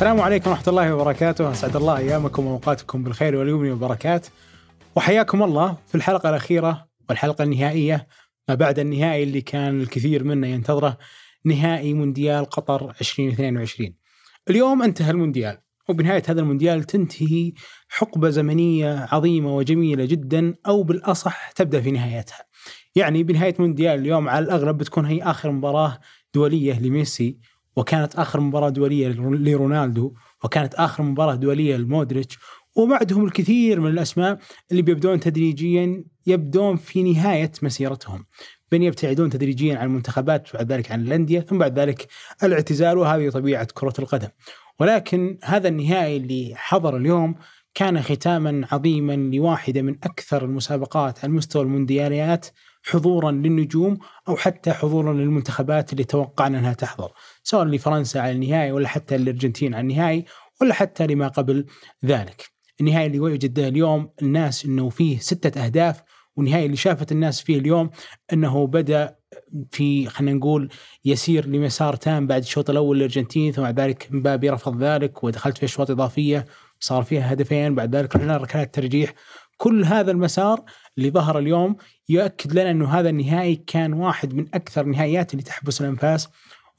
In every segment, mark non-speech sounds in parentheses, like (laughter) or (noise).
السلام عليكم ورحمة الله وبركاته، أسعد الله أيامكم وأوقاتكم بالخير واليمن والبركات. وحياكم الله في الحلقة الأخيرة والحلقة النهائية ما بعد النهائي اللي كان الكثير منا ينتظره نهائي مونديال قطر 2022. اليوم انتهى المونديال وبنهاية هذا المونديال تنتهي حقبة زمنية عظيمة وجميلة جدا أو بالأصح تبدأ في نهايتها. يعني بنهاية مونديال اليوم على الأغلب بتكون هي آخر مباراة دولية لميسي وكانت آخر مباراة دولية لرونالدو وكانت آخر مباراة دولية لمودريتش وبعدهم الكثير من الأسماء اللي بيبدون تدريجيا يبدون في نهاية مسيرتهم. بين يبتعدون تدريجيا عن المنتخبات وبعد ذلك عن الأندية ثم بعد ذلك الاعتزال وهذه طبيعة كرة القدم. ولكن هذا النهائي اللي حضر اليوم كان ختاما عظيما لواحدة من أكثر المسابقات على مستوى الموندياليات حضورا للنجوم أو حتى حضورا للمنتخبات اللي توقعنا إنها تحضر، سواء لفرنسا على النهائي ولا حتى الارجنتين على النهائي ولا حتى لما قبل ذلك. النهائي اللي وجد اليوم الناس إنه فيه ستة أهداف والنهائي اللي شافت الناس فيه اليوم إنه بدأ في خلينا نقول يسير لمسار تام بعد الشوط الأول للأرجنتين ثم بعد ذلك مبابي رفض ذلك ودخلت في أشواط إضافية صار فيها هدفين بعد ذلك رحنا ركلات ترجيح كل هذا المسار اللي ظهر اليوم يؤكد لنا إنه هذا النهائي كان واحد من أكثر النهائيات اللي تحبس الأنفاس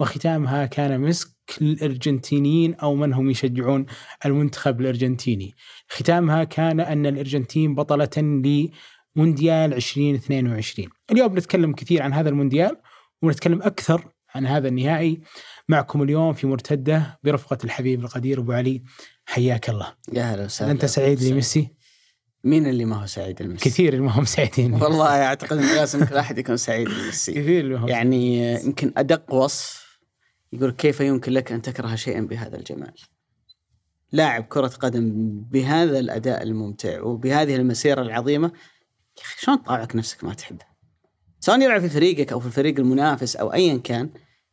وختامها كان مسك للارجنتينيين أو من هم يشجعون المنتخب الأرجنتيني. ختامها كان أن الأرجنتين بطلة لمونديال 2022. اليوم بنتكلم كثير عن هذا المونديال ونتكلم أكثر عن هذا النهائي معكم اليوم في مرتدة برفقة الحبيب القدير أبو علي حياك الله. يا هلا وسهلا أنت سعيد لميسي؟ مين اللي ما هو سعيد الميسي؟ كثير اللي ما هم سعيدين والله أعتقد إن لازم كل احد يكون سعيد الميسي كثير اللي ما هم يعني يمكن أدق وصف يقول كيف يمكن لك أن تكره شيئا بهذا الجمال؟ لاعب كرة قدم بهذا الأداء الممتع وبهذه المسيرة العظيمة يا أخي شلون تطاوعك نفسك ما تحبه؟ سواء يلعب في فريقك أو في الفريق المنافس أو ايا كان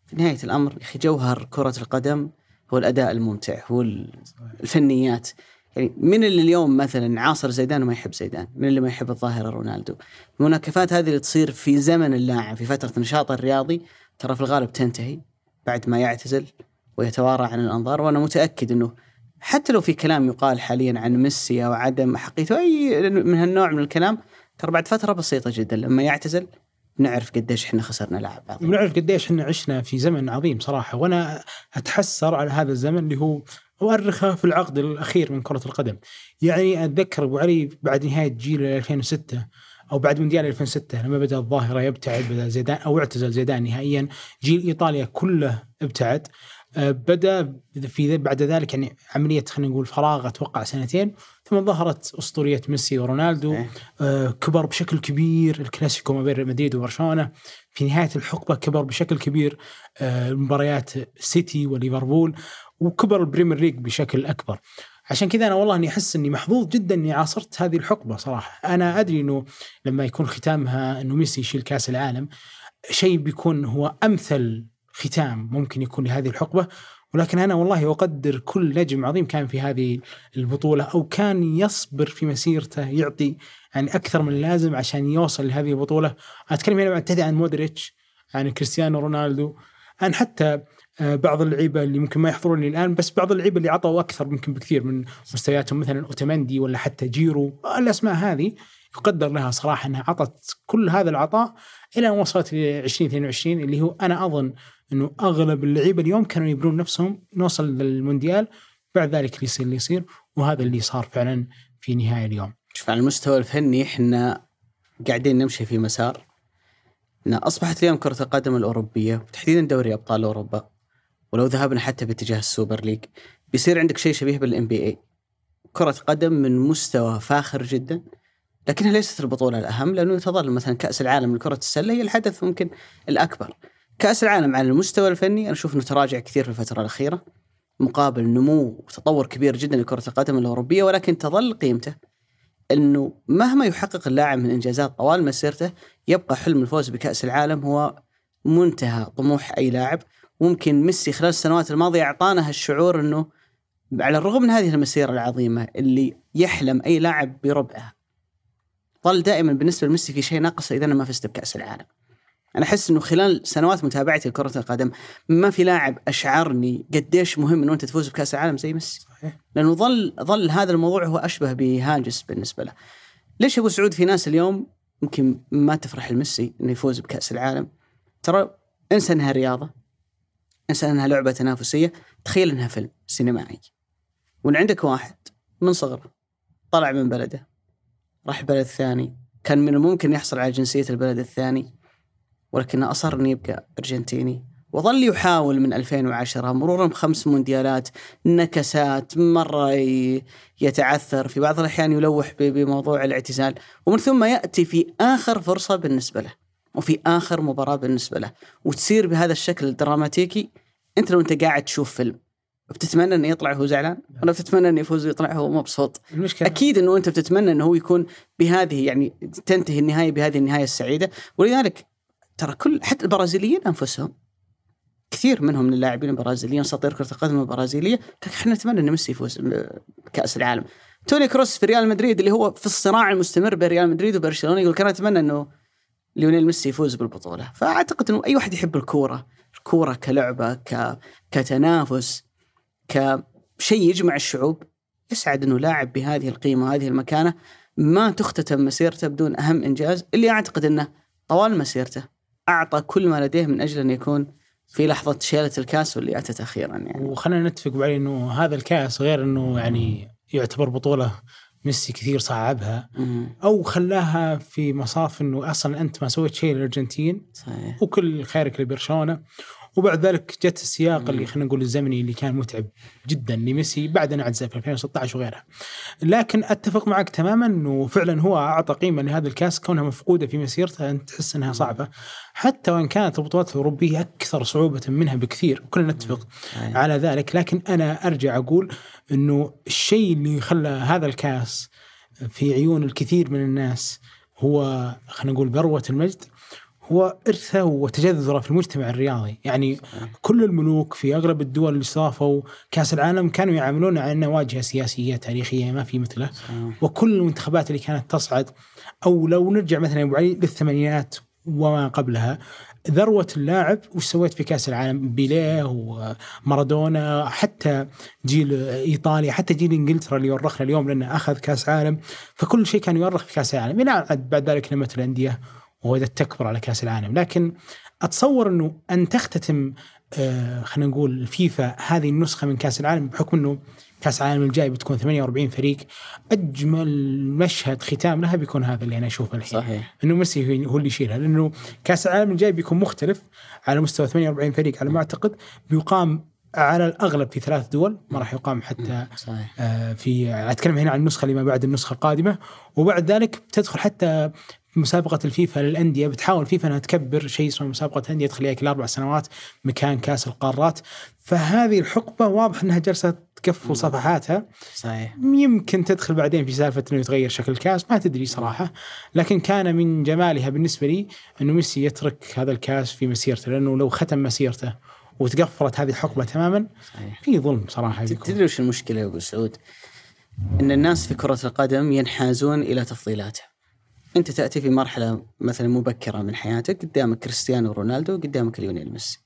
في نهاية الأمر يا أخي جوهر كرة القدم هو الأداء الممتع هو الفنيات يعني من اللي اليوم مثلا عاصر زيدان وما يحب زيدان؟ من اللي ما يحب الظاهرة رونالدو؟ المناكفات هذه اللي تصير في زمن اللاعب في فترة نشاطه الرياضي ترى في الغالب تنتهي بعد ما يعتزل ويتوارى عن الأنظار وأنا متأكد إنه حتى لو في كلام يقال حاليا عن ميسي أو عدم حقيقته أي من هالنوع من الكلام ترى بعد فترة بسيطة جدا. لما يعتزل نعرف قديش إحنا خسرنا لاعب عظيم نعرف قديش إحنا عشنا في زمن عظيم صراحة. وأنا أتحسر على هذا الزمن اللي هو أؤرخه في العقد الأخير من كرة القدم. يعني أتذكر أبو علي بعد نهاية جيل 2006 أو بعد مونديال 2006 لما بدأ الظاهرة يبتعد بدأ زيدان أو اعتزل زيدان نهائيا. جيل إيطاليا كله ابتعد. آه، بدأ في بعد ذلك يعني عملية خلينا نقول فراغ أتوقع سنتين ثم ظهرت أسطورية ميسي ورونالدو. إيه. آه، كبر بشكل كبير الكلاسيكو ما بين مدريد وبرشلونة. في نهاية الحقبة كبر بشكل كبير آه، مباريات سيتي وليفربول وكبر البريمير ليج بشكل أكبر. عشان كذا أنا والله إني أحس إني محظوظ جدا إني عاصرت هذه الحقبة صراحة. أنا أدري إنه لما يكون ختامها إنه ميسي يشيل كأس العالم شيء بيكون هو أمثل ختام ممكن يكون لهذه الحقبة. ولكن أنا والله أقدر كل نجم عظيم كان في هذه البطولة أو كان يصبر في مسيرته يعطي يعني أكثر من اللازم عشان يوصل لهذه البطولة. أتكلم هنا بعد عن مودريتش عن كريستيانو رونالدو عن حتى بعض اللعيبة اللي ممكن ما يحضرون الآن بس بعض اللعيبة اللي عطوا أكثر ممكن بكثير من مستوياتهم مثلا اوتمندي ولا حتى جيرو الأسماء هذه يقدر لها صراحة إنها عطت كل هذا العطاء إلى ان وصلت ل 2022 اللي هو أنا أظن إنه أغلب اللعيبة اليوم كانوا يبنون نفسهم نوصل للمونديال بعد ذلك اللي يصير اللي يصير وهذا اللي صار فعلا في نهاية اليوم. شوف على المستوى الفني إحنا قاعدين نمشي في مسار إن أصبحت اليوم كرة القدم الأوروبية وتحديدا دوري أبطال أوروبا ولو ذهبنا حتى باتجاه السوبر ليج بيصير عندك شيء شبيه بال NBA كرة قدم من مستوى فاخر جدا لكنها ليست البطولة الأهم لأنه تظل مثلا كأس العالم لكرة السلة هي الحدث ممكن الأكبر. كأس العالم على المستوى الفني أنا أشوف أنه تراجع كثير في الفترة الأخيرة مقابل نمو وتطور كبير جدا لكرة القدم الأوروبية ولكن تظل قيمته أنه مهما يحقق اللاعب من إنجازات طوال مسيرته يبقى حلم الفوز بكأس العالم هو منتهى طموح أي لاعب. ممكن ميسي خلال السنوات الماضية أعطانا هالشعور أنه على الرغم من هذه المسيرة العظيمة اللي يحلم أي لاعب بربعها ظل دائما بالنسبة لميسي في شيء ناقص إذا أنا ما فزت بكأس العالم. أنا أحس إنه خلال سنوات متابعتي لكرة القدم ما في لاعب أشعرني قديش مهم إنه أنت تفوز بكأس العالم زي ميسي. صحيح. لأنه ظل ظل هذا الموضوع هو أشبه بهاجس بالنسبة له. ليش أبو سعود في ناس اليوم يمكن ما تفرح لميسي إنه يفوز بكأس العالم؟ ترى انسى إنها رياضة. انسى انها لعبة تنافسية تخيل إنها فيلم سينمائي. وإن عندك واحد من صغره طلع من بلده راح بلد ثاني كان من الممكن يحصل على جنسية البلد الثاني ولكنه أصر إنه يبقى أرجنتيني. وظل يحاول من 2010 مرورا بخمس مونديالات نكسات مرة ي- يتعثر في بعض الأحيان يلوح بموضوع الاعتزال ومن ثم يأتي في آخر فرصة بالنسبة له. وفي آخر مباراة بالنسبة له. وتصير بهذا الشكل الدراماتيكي أنت لو أنت قاعد تشوف فيلم بتتمنى إنه يطلع هو زعلان؟ ولا بتتمنى إنه يفوز ويطلع هو مبسوط؟ المشكلة أكيد إنه أنت بتتمنى إنه هو يكون بهذه يعني تنتهي النهاية بهذه النهاية السعيدة. ولذلك ترى كل حتى البرازيليين أنفسهم كثير منهم من اللاعبين البرازيليين أساطير كرة القدم البرازيلية إحنا نتمنى ان ميسي يفوز بكأس العالم. توني كروس في ريال مدريد اللي هو في الصراع المستمر بين ريال مدريد وبرشلونة يقول كان أتمنى إنه ليونيل ميسي يفوز بالبطولة. فأعتقد إنه أي واحد يحب الكورة الكورة كلعبة ك... كتنافس كشيء يجمع الشعوب يسعد إنه لاعب بهذه القيمة وهذه المكانة ما تختتم مسيرته بدون أهم إنجاز اللي أعتقد إنه طوال مسيرته أعطى كل ما لديه من أجل أن يكون في لحظة شيلة الكاس واللي أتت أخيرا يعني. وخلينا نتفق بعدين إنه هذا الكاس غير إنه يعني يعتبر بطولة. ميسي كثير صعبها. مم. أو خلاها في مصاف إنه أصلا أنت ما سويت شيء للأرجنتين. صحيح. وكل خيرك لبرشلونة. وبعد ذلك جت السياق. اللي خلينا نقول الزمني اللي كان متعب جدا لميسي بعد أن اعتزل في 2016 وغيرها. لكن أتفق معك تماما إنه فعلا هو أعطى قيمة لهذا الكاس كونها مفقودة في مسيرته أنت تحس إنها صعبة حتى وإن كانت البطولات الاوروبيه أكثر صعوبة منها بكثير وكلنا نتفق. على ذلك لكن أنا أرجع أقول إنه الشيء اللي خلى هذا الكاس في عيون الكثير من الناس هو خلينا نقول ذروة المجد هو إرثه وتجذره في المجتمع الرياضي، يعني كل الملوك في أغلب الدول اللي استضافوا كأس العالم كانوا يعاملون على انه واجهة سياسية تاريخية ما في مثله، صحيح. وكل المنتخبات اللي كانت تصعد أو لو نرجع مثلا أبو علي للثمانينات وما قبلها ذروة اللاعب وش سويت في كأس العالم؟ بيليه ومارادونا حتى جيل إيطاليا حتى جيل إنجلترا اللي يورخنا اليوم لأنه أخذ كأس عالم. فكل شيء كان يورخ في كأس العالم. إلى عاد بعد ذلك نمت الأندية. وبدأت تكبر على كأس العالم. لكن أتصور أنه أن تختتم آه خلينا نقول الفيفا هذه النسخة من كأس العالم بحكم أنه كأس العالم الجاي بتكون 48 فريق أجمل مشهد ختام لها بيكون هذا اللي أنا أشوفه الحين. صحيح. إنه ميسي هو اللي يشيلها لأنه كأس العالم الجاي بيكون مختلف على مستوى 48 فريق على ما أعتقد. بيقام على الأغلب في ثلاث دول ما راح يقام حتى صحيح. آه، في أتكلم هنا عن النسخة اللي ما بعد النسخة القادمة. وبعد ذلك بتدخل حتى مسابقة الفيفا للأندية بتحاول فيفا أنها تكبر شيء اسمه مسابقة الأندية تخليها كل أربع سنوات مكان كأس القارات. فهذه الحقبة واضح أنها جالسة تقفل صفحاتها. صحيح. يمكن تدخل بعدين في سالفة إنه يتغير شكل الكأس ما تدري صراحة. لكن كان من جمالها بالنسبة لي إنه ميسي يترك هذا الكأس في مسيرته لأنه لو ختم مسيرته وتقفلت هذه الحقبة تماما صحيح. في ظلم صراحة. تدري وش المشكلة يا أبو سعود؟ إن الناس في كرة القدم ينحازون إلى تفضيلاتها. أنت تأتي في مرحلة مثلا مبكرة من حياتك قدامك كريستيانو رونالدو قدامك ليونيل ميسي.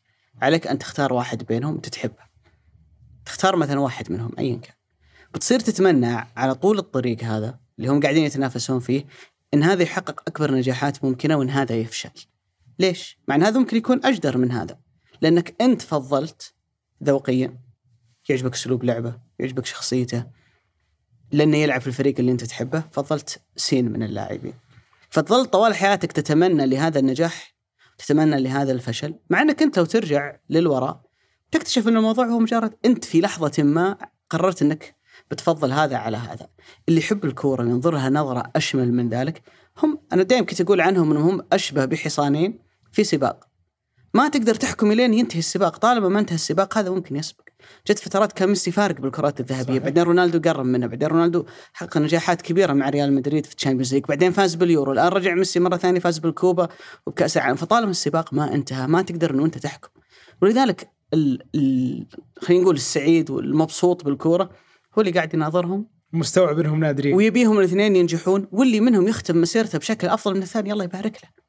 عليك أن تختار واحد بينهم تتحبه. تختار مثلا واحد منهم ايا كان. بتصير تتمنى على طول الطريق هذا اللي هم قاعدين يتنافسون فيه إن هذا يحقق أكبر نجاحات ممكنة وإن هذا يفشل. ليش؟ مع إن هذا ممكن يكون أجدر من هذا. لأنك أنت فضلت ذوقيا يعجبك أسلوب لعبه، يعجبك شخصيته لأنه يلعب في الفريق اللي أنت تحبه، فضلت سين من اللاعبين. فتظل طوال حياتك تتمنى لهذا النجاح تتمنى لهذا الفشل، مع إنك أنت لو ترجع للوراء تكتشف إن الموضوع هو مجرد أنت في لحظة ما قررت إنك بتفضل هذا على هذا. اللي يحب الكورة وينظرها نظرة أشمل من ذلك هم أنا دائما كنت أقول عنهم إنهم هم أشبه بحصانين في سباق. ما تقدر تحكم لين ينتهي السباق طالما ما انتهى السباق هذا ممكن يسبق جت فترات كان ميسي فارق بالكرات الذهبية. صحيح. بعدين رونالدو قرب منه بعدين رونالدو حقق نجاحات كبيرة مع ريال مدريد في الشامبيونز ليج. بعدين فاز باليورو. الآن رجع ميسي مرة ثانية فاز بالكوبا وبكأس العالم. فطالما السباق ما انتهى ما تقدر إنه أنت تحكم. ولذلك ال... ال... خلينا نقول السعيد والمبسوط بالكورة هو اللي قاعد يناظرهم. مستوعب إنهم نادرين. ويبيهم الاثنين ينجحون. واللي منهم يختم مسيرته بشكل أفضل من الثاني الله يبارك له.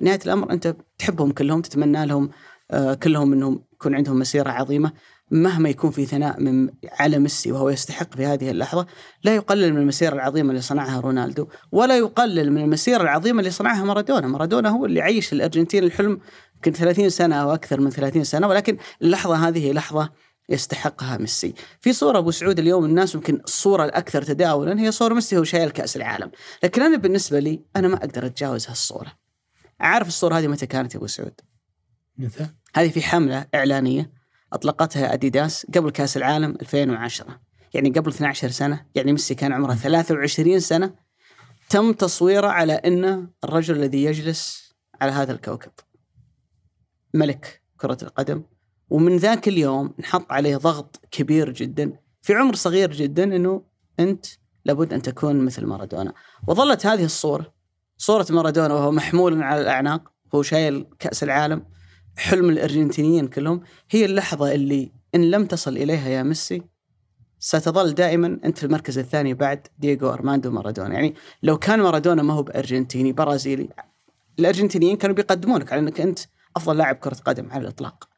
نهاية الأمر أنت تحبهم كلهم تتمنى لهم آه، كلهم إنهم يكون عندهم مسيرة عظيمة. مهما يكون في ثناء من على ميسي وهو يستحق في هذه اللحظة لا يقلل من المسيرة العظيمة اللي صنعها رونالدو ولا يقلل من المسيرة العظيمة اللي صنعها مارادونا، مارادونا هو اللي عيش الأرجنتين الحلم يمكن 30 سنة أو أكثر من 30 سنة ولكن اللحظة هذه لحظة يستحقها ميسي. في صورة أبو سعود اليوم الناس يمكن الصورة الأكثر تداولا هي صوره ميسي وهو شايل كأس العالم، لكن أنا بالنسبة لي أنا ما أقدر أتجاوز هالصورة. عارف الصورة هذه متى كانت يا أبو سعود؟ مثل هذه في حملة إعلانية أطلقتها أديداس قبل كأس العالم 2010 يعني قبل 12 سنة يعني ميسي كان عمره 23 سنة. تم تصويره على أنه الرجل الذي يجلس على هذا الكوكب. ملك كرة القدم. ومن ذاك اليوم نحط عليه ضغط كبير جدا في عمر صغير جدا إنه أنت لابد أن تكون مثل مارادونا. وظلت هذه الصورة صورة مارادونا وهو محمول على الأعناق هو شايل كأس العالم. حلم الأرجنتينيين كلهم هي اللحظة اللي إن لم تصل إليها يا ميسي ستظل دائما أنت في المركز الثاني بعد دييغو أرماندو مارادونا. يعني لو كان مارادونا ما هو بأرجنتيني برازيلي الأرجنتينيين كانوا بيقدمونك على إنك أنت أفضل لاعب كرة قدم على الإطلاق.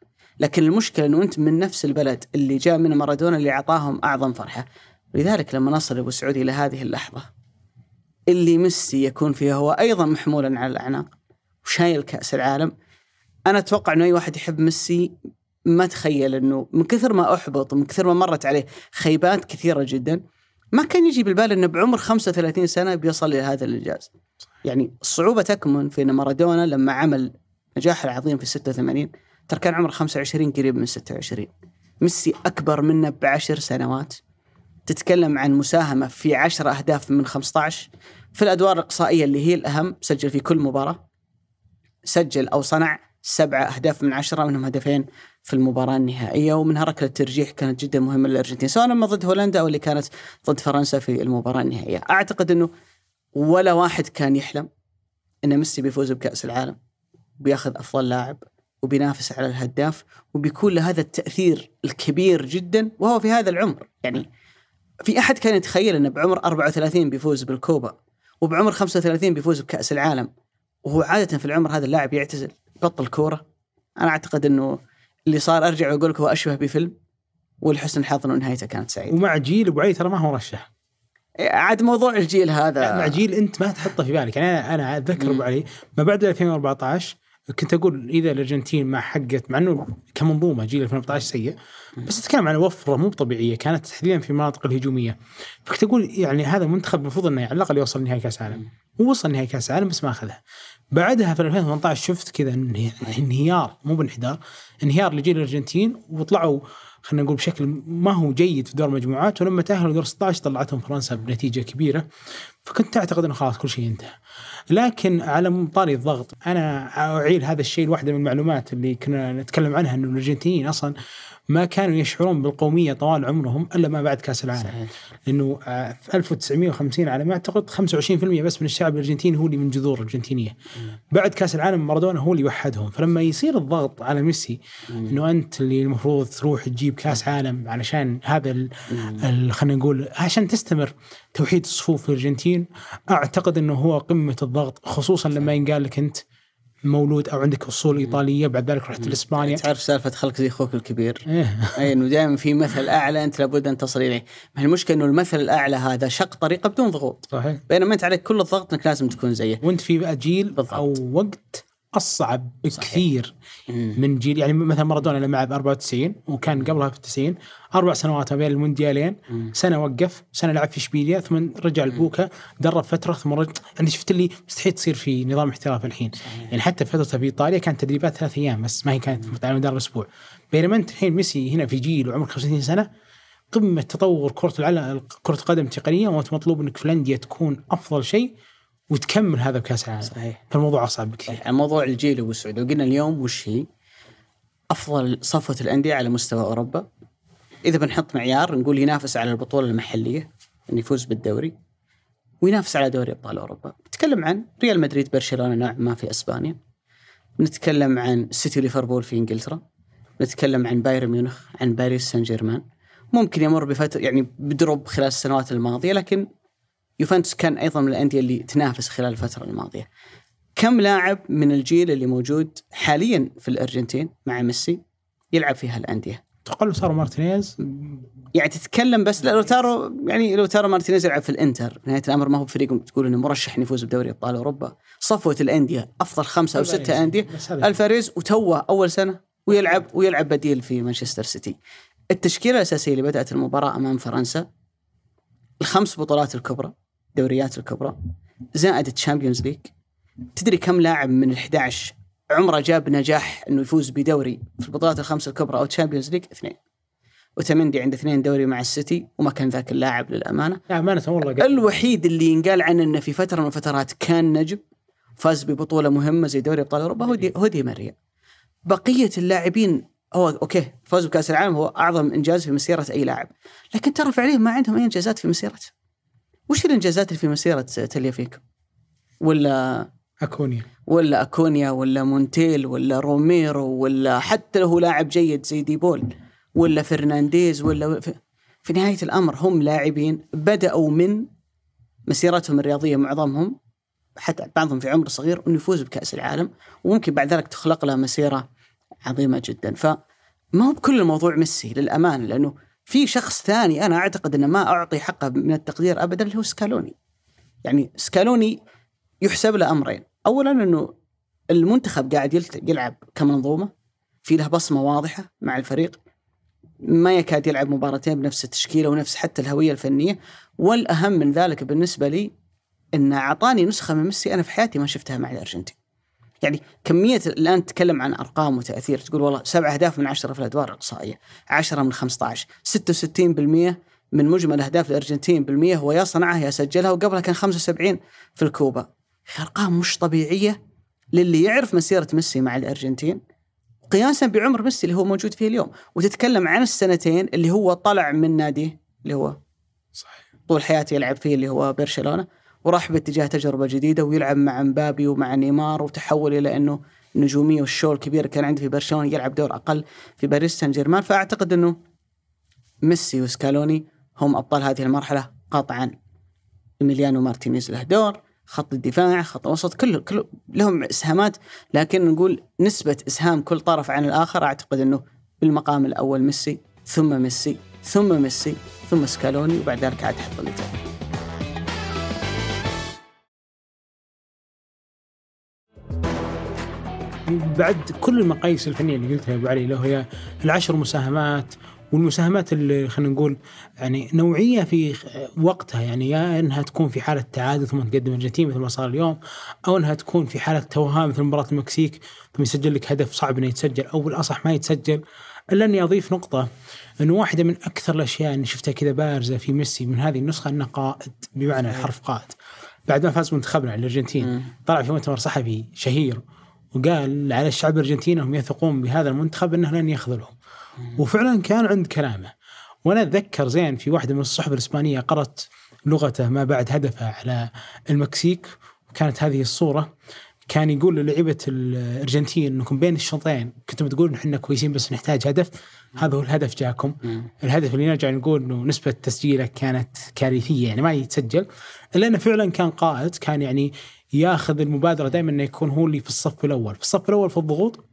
لكن المشكلة إنه أنت من نفس البلد اللي جاء من مارادونا اللي أعطاهم أعظم فرحة. لذلك لما نصل أبو سعود إلى هذه اللحظة اللي ميسي يكون فيها هو أيضا محمولا على الأعناق وشايل كأس العالم أنا أتوقع إنه أي واحد يحب ميسي ما تخيل إنه من كثر ما أحبط ومن كثر ما مرت عليه خيبات كثيرة جدا ما كان يجي بالبال إنه بعمر 35 سنة بيصل إلى هذا الإنجاز. يعني الصعوبه تكمن في ان مارادونا لما عمل نجاح العظيم في 86 ترى كان عمره 25 قريب من 26. ميسي أكبر منه بعشر سنوات. تتكلم عن مساهمة في 10 أهداف من 15 في الأدوار الإقصائية اللي هي الأهم سجل في كل مباراة. سجل أو صنع سبعة أهداف من عشرة منهم هدفين في المباراة النهائية ومنها ركلة ترجيح كانت جدا مهمة للأرجنتين سواء لما ضد هولندا أو اللي كانت ضد فرنسا في المباراة النهائية. أعتقد أنه ولا واحد كان يحلم أن ميسي بيفوز بكأس العالم بيأخذ أفضل لاعب وبينافس على الهداف وبيكون له هذا التأثير الكبير جدا وهو في هذا العمر. يعني في أحد كان يتخيل أنه بعمر 34 بيفوز بالكوبا وبعمر 35 بيفوز بكأس العالم وهو عادة في العمر هذا اللاعب يعتزل. بطل كوره أنا أعتقد إنه اللي صار أرجع وأقول لك هو أشبه بفيلم ولحسن الحظ انه نهايته كانت سعيدة. ومع جيل أبو علي ترى ما هو مرشح إيه، عاد موضوع الجيل هذا. مع جيل أنت ما تحطه في بالك. يعني أنا أنا أتذكر أبو علي ما بعد 2014 كنت أقول إذا الأرجنتين ما حقت مع إنه كمنظومة جيل 2014 سيء بس أتكلم عن وفرة مو طبيعية كانت تحديدا في المناطق الهجومية. فكنت أقول يعني هذا المنتخب المفروض إنه على الأقل يوصل نهائي كأس العالم. ووصل نهائي كأس العالم بس ما أخذها. بعدها في 2018 شفت كذا انهيار مو بانحدار انهيار لجيل الارجنتين وطلعوا خلينا نقول بشكل ما هو جيد في دور المجموعات ولما تأهلوا دور 16 طلعتهم فرنسا بنتيجة كبيرة. فكنت أعتقد إنه خلاص كل شيء انتهى. لكن على طاري الضغط أنا أعيل هذا الشيء لواحدة من المعلومات اللي كنا نتكلم عنها إنه الأرجنتينيين أصلا ما كانوا يشعرون بالقومية طوال عمرهم إلا ما بعد كأس العالم. صحيح. لأنه آه، في 1950 على ما أعتقد 25% بس من الشعب الأرجنتيني هو اللي من جذور ارجنتينيه بعد كأس العالم مارادونا هو اللي وحدهم. فلما يصير الضغط على ميسي إنه أنت اللي المفروض تروح تجيب كأس عالم علشان هذا خلينا نقول عشان تستمر. توحيد الصفوف في الأرجنتين أعتقد إنه هو قمة الضغط خصوصا لما ينقال لك أنت مولود أو عندك أصول إيطالية بعد ذلك رحت لإسبانيا. تعرف سالفة خلق زي أخوك الكبير؟ إيه. أي إنه دائما في مثل أعلى أنت لابد أن تصل اليه ما المشكلة إنه المثل الأعلى هذا شق طريقة بدون ضغوط. صحيح. بينما أنت عليك كل الضغط إنك لازم تكون زيه. وأنت في جيل بالضبط. أو وقت اصعب بكثير من جيل يعني مثلا مارادونا لما لعب 94 وكان قبلها في 90 أربع سنوات ما بين المونديالين سنة وقف سنة لعب في إشبيليا ثم رجع لبوكا درب فترة ثم رجع يعني شفت اللي مستحيل تصير في نظام احتراف الحين. صحيح. يعني حتى فترته في إيطاليا كانت تدريبات ثلاث أيام بس ما هي كانت على مدار الأسبوع بينما أنت الحين ميسي هنا في جيل وعمرك 35 سنة قمة تطور كرة العالم كرة القدم تقنية وانت مطلوب إنك في الأندية تكون أفضل شيء وتكمل هذا بكاس العالم. صحيح. فالموضوع أصعب بكثير. صحيح. موضوع الجيل ابو سعود لو قلنا اليوم وش هي؟ أفضل صفوة الأندية على مستوى أوروبا. إذا بنحط معيار نقول ينافس على البطولة المحلية انه يفوز بالدوري وينافس على دوري أبطال أوروبا. نتكلم عن ريال مدريد برشلونة نوعا ما في إسبانيا. نتكلم عن سيتي ليفربول في إنجلترا. نتكلم عن بايرن ميونخ عن باريس سان جيرمان. ممكن يمر بفترة يعني بدروب خلال السنوات الماضية لكن يوفنتوس كان أيضا من الأندية اللي تنافس خلال الفترة الماضية. كم لاعب من الجيل اللي موجود حاليا في الأرجنتين مع ميسي يلعب في هالأندية؟ أتوقع لو صار مارتينيز. يعني تتكلم بس لاوتارو يعني لاوتارو مارتينيز يلعب في الإنتر. نهاية الأمر ما هو بفريق تقول إنه مرشح إنه يفوز بدوري أبطال أوروبا. صفوة الأندية أفضل خمسة أو ستة أندية. ألفاريز وتوه أول سنة ويلعب ويلعب بديل في مانشستر سيتي. التشكيلة الأساسية اللي بدأت المباراة أمام فرنسا الخمس بطولات الكبرى. دوريات الكبرى. زائد الشامبيونز ليج تدري كم لاعب من ال 11 عمره جاب نجاح إنه يفوز بدوري في البطولات الخمس الكبرى أو تشامبيونز ليج اثنين. أوتاميندي عنده اثنين دوري مع السيتي وما كان ذاك اللاعب للأمانة. لا أمانة والله قد- الوحيد اللي ينقال عنه إنه في فترة من الفترات كان نجم فاز ببطولة مهمة زي دوري أبطال أوروبا هو دي هو دي ماريا. بقية اللاعبين هو أوكي فوز بكأس العالم هو أعظم إنجاز في مسيرة أي لاعب. لكن ترى فعليا ما عندهم أي إنجازات في مسيرته. وش الإنجازات اللي في مسيرة تاليافيكو ولا أكونيا. ولا أكونيا ولا مونتيل ولا روميرو ولا حتى لو هو لاعب جيد زي دي بول ولا فرنانديز ولا في, في نهاية الأمر هم لاعبين بدأوا من مسيرتهم الرياضية معظمهم حتى بعضهم في عمر صغير إنه يفوز بكأس العالم وممكن بعد ذلك تخلق له مسيرة عظيمة جدا. فما هو بكل الموضوع ميسي للأمانة لأنه في شخص ثاني أنا أعتقد أنه ما أعطي حقه من التقدير ابدا اللي هو سكالوني. يعني سكالوني يحسب له أمرين. اولا أنه المنتخب قاعد يلعب كمنظومة في له بصمة واضحة مع الفريق ما يكاد يلعب مباراتين بنفس التشكيلة ونفس حتى الهوية الفنية. والأهم من ذلك بالنسبة لي انه أعطاني نسخة من ميسي أنا في حياتي ما شفتها مع الأرجنتين. يعني كمية الآن تتكلم عن أرقام وتأثير تقول والله سبع أهداف من عشره في الأدوار الأقصائية، 10 من 15، 66% من مجمل أهداف الأرجنتين بالمية هو يا صنعها يا سجلها وقبلها كان 75 في الكوبا. أرقام مش طبيعية للي يعرف مسيرة ميسي مع الأرجنتين قياسا بعمر ميسي اللي هو موجود فيه اليوم. وتتكلم عن السنتين اللي هو طلع من ناديه اللي هو صحيح. طول حياته يلعب فيه اللي هو برشلونة. وراح باتجاه تجربة جديدة ويلعب مع مبابي ومع نيمار وتحول إلى أنه النجوميه والشو الكبير كان عنده في برشلونة يلعب دور أقل في باريس سان جيرمان فأعتقد أنه ميسي وسكالوني هم أبطال هذه المرحلة قطعا. إيميليانو مارتينيز له دور خط الدفاع خط الوسط كله كله لهم إسهامات. لكن نقول نسبة إسهام كل طرف عن الآخر أعتقد أنه بالمقام الأول ميسي ثم ميسي ثم ميسي ثم سكالوني وبعد ذلك عاد تحط اللي بعد كل المقاييس الفنية اللي قلتها يا أبو علي اللي هي العشر مساهمات والمساهمات اللي خلينا نقول يعني نوعية في وقتها يعني يا إنها تكون في حالة تعادل ثم تقدم الارجنتين مثل ما صار اليوم أو إنها تكون في حالة توهان مثل مباراة المكسيك ثم يسجل لك هدف صعب إنه يتسجل أو بالأصح ما يتسجل. الا اني اضيف نقطة انه واحدة من أكثر الأشياء اللي شفتها كذا بارزة في ميسي من هذه النسخة إنه قائد بمعنى الحرف قائد. بعد ما فاز منتخبنا على الارجنتين طلع في مؤتمر صحفي شهير وقال على الشعب الأرجنتيني انهم يثقون بهذا المنتخب إنه لن يخذلهم. وفعلا كان عند كلامه. وأنا أتذكر زين في واحدة من الصحف الإسبانية قرأت لغته ما بعد هدفه على المكسيك. وكانت هذه الصورة. كان يقول للعيبة الأرجنتين إنكم بين الشوطين كنتم تقولون إحنا كويسين بس نحتاج هدف. هذا هو الهدف جاكم. الهدف اللي نرجع نقول إنه نسبة تسجيله كانت كارثية يعني ما يتسجل. إلا إنه فعلا كان قائد كان يعني ياخذ المبادرة دائما إنه يكون هو اللي في الصف الأول، في الصف الأول في الضغوط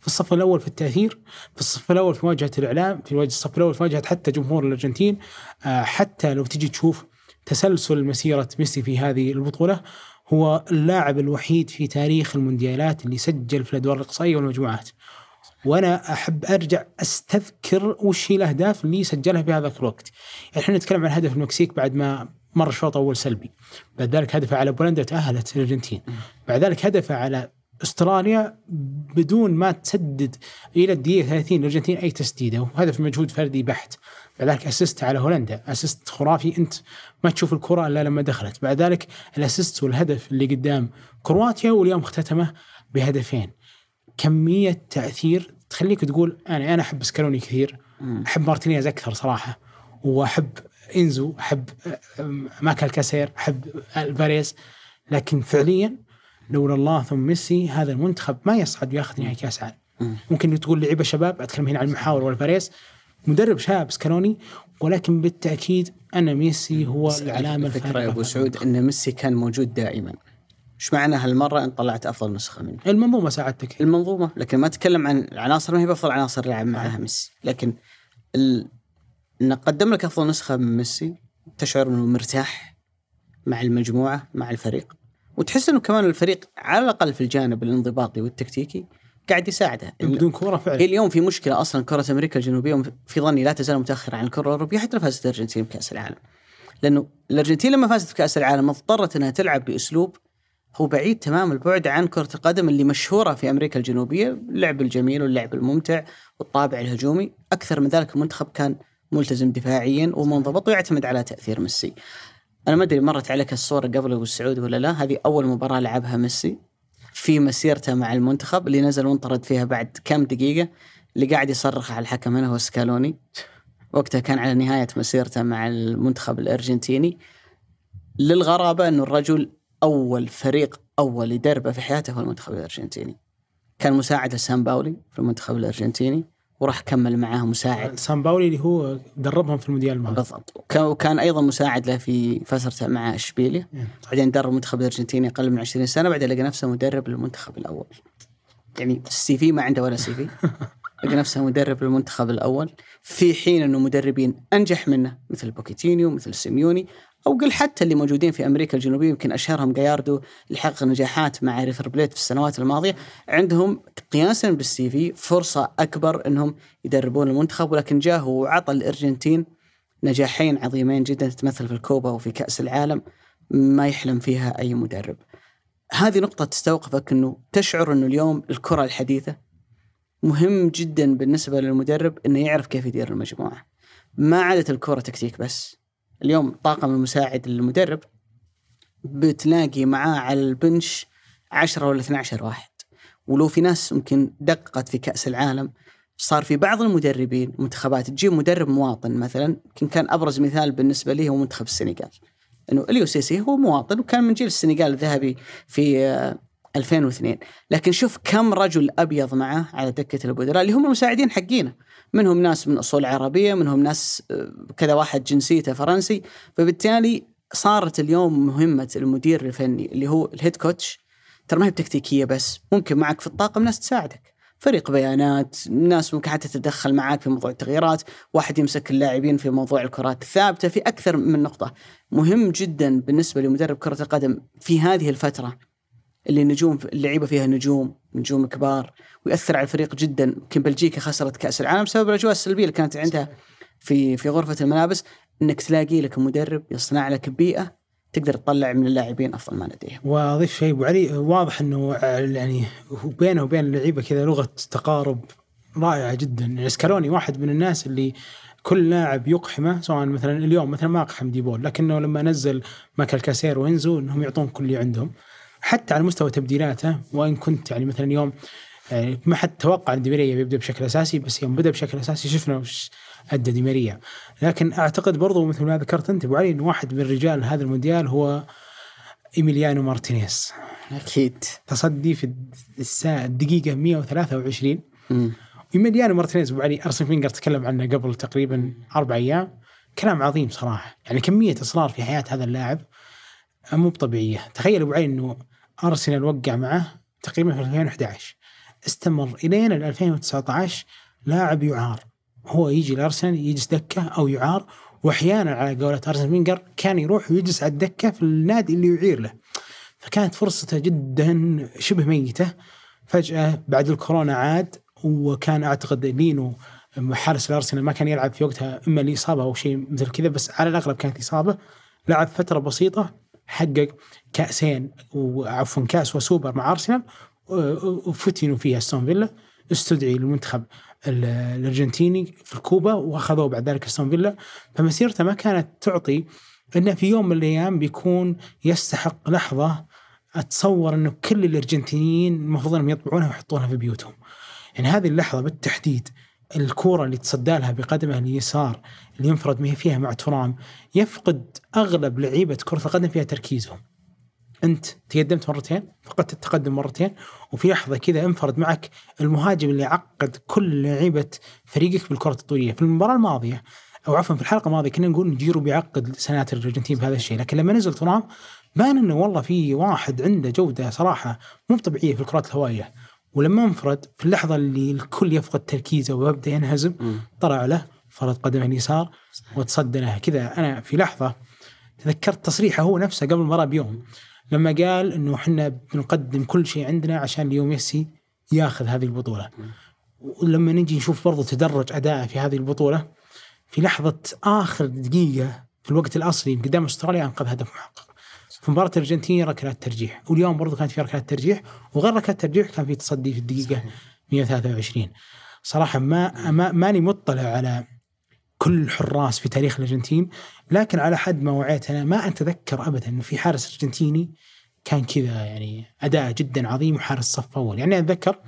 في الصف الأول في التأثير، في الصف الأول في مواجهة الإعلام، في الصف الأول في مواجهة حتى جمهور الأرجنتين، آه حتى لو تجي تشوف تسلسل مسيرة ميسي في هذه البطولة هو اللاعب الوحيد في تاريخ المونديالات اللي سجل في الأدوار الإقصائية والمجموعات. وأنا أحب أرجع أستذكر وش هي الأهداف اللي سجلها في هذاك الوقت. يعني إحنا نتكلم عن هدف المكسيك بعد ما مر شوط أول سلبي. بعد ذلك هدفه على بولندا تأهلت الأرجنتين. بعد ذلك هدفه على أستراليا بدون ما تسدد إلى الدقيقة 30 الأرجنتين أي تسديده وهدف مجهود فردي بحت. بعد ذلك assist على هولندا، assist خرافي أنت ما تشوف الكرة إلا لما دخلت، بعد ذلك ال assist والهدف اللي قدام كرواتيا واليوم اختتمه بهدفين. كمية تأثير تخليك تقول أنا أنا أحب سكالوني كثير أحب مارتينيز أكثر صراحة وأحب إنزو أحب ماك أليستر أحب الفاريز لكن فعليا لولا الله ثم ميسي هذا المنتخب ما يصعد وياخذ نهائي كأس عالم ممكن تقول لعيبة شباب أتكلم هنا عن المحاور والفاريز مدرب شاب سكالوني. ولكن بالتأكيد أن ميسي هو العلامة الفكرة يا أبو سعود إن ميسي كان موجود دائما. إيش معنى هالمرة؟ إن طلعت أفضل نسخة منه. المنظومة ساعدتك. المنظومة لكن ما أتكلم عن العناصر ما هي بأفضل عناصر لعب معها ميسي. لكن ال... انه قدم لك أفضل نسخة من ميسي تشعر أنه مرتاح مع المجموعة مع الفريق. وتحس أنه كمان الفريق على الأقل في الجانب الانضباطي والتكتيكي قاعد يساعده. بدون كورة فعلا. اليوم في مشكلة أصلا كرة أمريكا الجنوبية في ظني لا تزال متأخرة عن الكرة الأوروبية حتى لو فازت الأرجنتين بكأس العالم. لأنه الأرجنتين لما فازت بكأس العالم اضطرت إنها تلعب بأسلوب هو بعيد تمام البعد عن كرة القدم اللي مشهورة في أمريكا الجنوبية اللعب الجميل واللعب الممتع والطابع الهجومي. أكثر من ذلك المنتخب كان ملتزم دفاعيا ومنضبط ويعتمد على تأثير ميسي. أنا ما أدري مرت عليك الصورة قبل أبو السعود ولا لا؟ هذه أول مباراة لعبها ميسي في مسيرته مع المنتخب اللي نزل وانطرد فيها بعد كم دقيقة اللي قاعد يصرخ على الحكم هنا هو سكالوني. وقتها كان على نهاية مسيرته مع المنتخب الأرجنتيني. للغرابة انه الرجل أول فريق أول يدربه في حياته هو المنتخب الأرجنتيني. كان مساعد لسامباولي في المنتخب الأرجنتيني. وراح كمل معاه مساعد. سامباولي اللي هو دربهم في المونديال الماضي بالضبط. وكان- أيضا مساعد له في فترته مع إشبيليا. بعدين درب المنتخب الارجنتيني أقل من 20 سنة بعدين لقى نفسه مدرب للمنتخب الأول. يعني ال CV ما عنده ولا CV. (laughs) لقى نفسه مدرب للمنتخب الأول في حين إنه مدربين أنجح منه مثل بوكيتينو مثل سيميوني. أو قل حتى اللي موجودين في أمريكا الجنوبية يمكن أشهرهم جاياردو اللي حقق نجاحات مع ريفر بليت في السنوات الماضية عندهم قياسا بال CV فرصة أكبر إنهم يدربون المنتخب ولكن جاه وعطى الأرجنتين نجاحين عظيمين جدا تتمثل في الكوبا وفي كأس العالم ما يحلم فيها أي مدرب. هذه نقطة تستوقفك إنه تشعر إنه اليوم الكرة الحديثة مهم جدا بالنسبة للمدرب إنه يعرف كيف يدير المجموعة. ما عادت الكرة تكتيك بس. اليوم طاقم المساعد للمدرب بتلاقي معاه على البنش 10 ولا 12 واحد. ولو في ناس ممكن دققت في كأس العالم صار في بعض المدربين منتخبات تجيب مدرب مواطن مثلا يمكن كان أبرز مثال بالنسبة لي هو منتخب السنغال. إنه إليو سيسي هو مواطن وكان من جيل السنغال الذهبي في آه، 2002 لكن شوف كم رجل أبيض معه على دكة البدلاء اللي هم المساعدين حقينه منهم ناس من أصول عربية منهم ناس آه، كذا واحد جنسيته فرنسي. فبالتالي صارت اليوم مهمة المدير الفني اللي هو الهيد كوتش. ترى ما هي بتكتيكية بس ممكن معك في الطاقم ناس تساعدك. فريق بيانات ناس ممكن حتى تتدخل معك في موضوع التغييرات واحد يمسك اللاعبين في موضوع الكرات الثابتة في أكثر من نقطة. مهم جدا بالنسبة لمدرب كرة القدم في هذه الفترة اللي نجوم اللعيبة فيها نجوم نجوم كبار ويأثر على الفريق جدا. يمكن بلجيكا خسرت كأس العالم بسبب الأجواء السلبية اللي كانت عندها في في غرفة الملابس. إنك تلاقي لك مدرب يصنع لك بيئة تقدر تطلع من اللاعبين أفضل ما لديهم. وأضيف شيء أبو علي واضح إنه يعني بينه وبين اللعيبة كذا لغة تقارب رائعة جدا. يعني سكالوني واحد من الناس اللي كل لاعب يقحمه سواء مثلا اليوم مثلا ما اقحم ديبول لكنه لما نزل ماكل كاسير وينزو إنهم يعطون كل اللي عندهم. حتى على مستوى تبديلاته وإن كنت يعني مثلا اليوم يعني ما حد توقع إن ديماريا بيبدأ بشكل أساسي بس يوم بدأ بشكل أساسي شفنا وش أدى ديماريا لكن أعتقد برضو مثل ما ذكرت أنت أبو علي انه واحد من رجال هذا المونديال هو إيميليانو مارتينيز أكيد. تصدي في الساعة الدقيقة 123 مم. إيميليانو مارتينيز أبو علي أرسن فينجر تكلم عنه قبل تقريبا أربع أيام. كلام عظيم صراحة يعني كمية إصرار في حياة هذا اللاعب مو طبيعية تخيل أبو علي إنه ارسنال وقع معه تقريبا في 2011 استمر إلين 2019 لاعب يعار. هو يجي الارسنال يجلس دكة أو يعار واحيانا على قولة ارسن فينجر كان يروح ويجلس على الدكة في النادي اللي يعير له. فكانت فرصته جدا شبه ميتة. فجأة بعد الكورونا عاد وكان أعتقد لينو حارس الأرسنال ما كان يلعب في وقتها إما لإصابة أو شيء مثل كذا بس على الأغلب كانت إصابة. لعب فترة بسيطة حقق كأسين وعفوا كأس وسوبر مع أرسنال وفتنوا فيها أستون فيلا استدعي للمنتخب ال- الأرجنتيني في الكوبا وأخذوه بعد ذلك أستون فيلا فمسيرته ما كانت تعطي انه في يوم من الأيام بيكون يستحق لحظة أتصور إنه كل الأرجنتينيين المفروض إنهم يطبعونها ويحطونها في بيوتهم. يعني هذه اللحظة بالتحديد الكورة اللي تصدى لها بقدمه اليسار اللي ينفرد فيها مع ترام يفقد أغلب لعيبة كرة القدم فيها تركيزهم. أنت تقدمت مرتين فقدت التقدم مرتين وفي لحظة كذا انفرد معك المهاجم اللي عقد كل لعيبة فريقك بالكرة الطوليه في المباراة الماضية أو عفوا في الحلقة الماضية كنا نقول جيرو بيعقد سناتر الأرجنتين بهذا الشيء. لكن لما نزل ترام بان إنه والله في واحد عنده جودة صراحة مو طبيعية في الكرات الهوائية. ولما انفرد في اللحظة اللي الكل يفقد تركيزه ويبدأ ينهزم. طلع له فرد قدمه اليسار وتصدى لها كذا أنا في لحظة تذكرت تصريحه هو نفسه قبل المباراة بيوم. لما قال إنه إحنا بنقدم كل شيء عندنا عشان اليوم ميسي ياخذ هذه البطولة. ولما نجي نشوف برضو تدرج أداءه في هذه البطولة في لحظة آخر دقيقة في الوقت الأصلي قدام أستراليا أنقذ هدف محقق. في مباراة الأرجنتين ركلات ترجيح واليوم برضو كانت في ركلات ترجيح وغير ركلات ترجيح كان في تصدي في الدقيقة 123 صراحة ما, ما ماني مطلع على كل الحراس في تاريخ الأرجنتين لكن على حد ما وعيت أنا ما أتذكر ابدا انه في حارس أرجنتيني كان كذا يعني أداء جدا عظيم وحارس صف أول. يعني أتذكر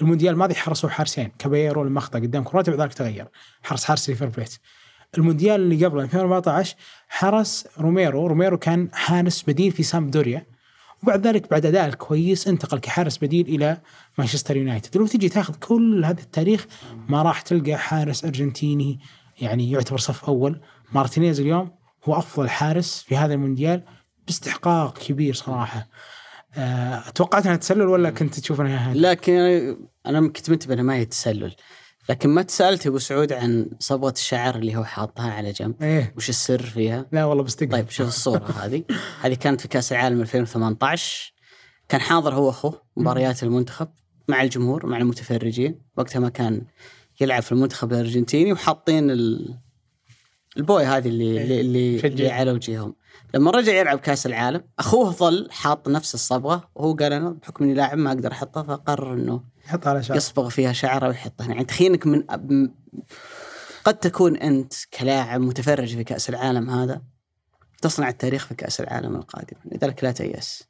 المونديال الماضي حرسوا حارسين كاباييرو لما اخطا قدام كرواتيا بعد ذلك تغير حرس حارس ريفر بليت. المونديال اللي قبله 2014 حرس روميرو روميرو كان حارس بديل في سامدوريا وبعد ذلك بعد أداء الكويس انتقل كحارس بديل إلى مانشستر يونايتد. لو تجي تاخذ كل هذا التاريخ ما راح تلقى حارس أرجنتيني يعني يعتبر صف أول. مارتينيز اليوم هو أفضل حارس في هذا المونديال باستحقاق كبير صراحة. أه توقعت أنها تسلل ولا كنت تشوف أنها لكن أنا كنت منتبه انه ما هي تسلل. لكن ما تسألت أبو سعود عن صبغة الشعر اللي هو حاطها على جنب. إيه. وش السر فيها؟ لا والله بستقبل طيب شوف الصورة (laughs) هذه. هذه كانت في كأس العالم 2018 كان حاضر هو أخوه مباريات المنتخب مع الجمهور مع المتفرجين. وقتها ما كان يلعب في المنتخب الأرجنتيني وحاطين ال... البوي هذه اللي اللي, اللي, شجع. اللي على وجههم. لما رجع يلعب كأس العالم أخوه ظل حاط نفس الصبغة وهو قال أنا بحكم إني لاعب ما أقدر أحطها فقرر إنه حط على شعر يصبغ فيها شعره ويحطها. يعني تخيل انك من م- قد تكون أنت كلاعب متفرج في كأس العالم هذا تصنع التاريخ في كأس العالم القادم. لذلك لا تيأس.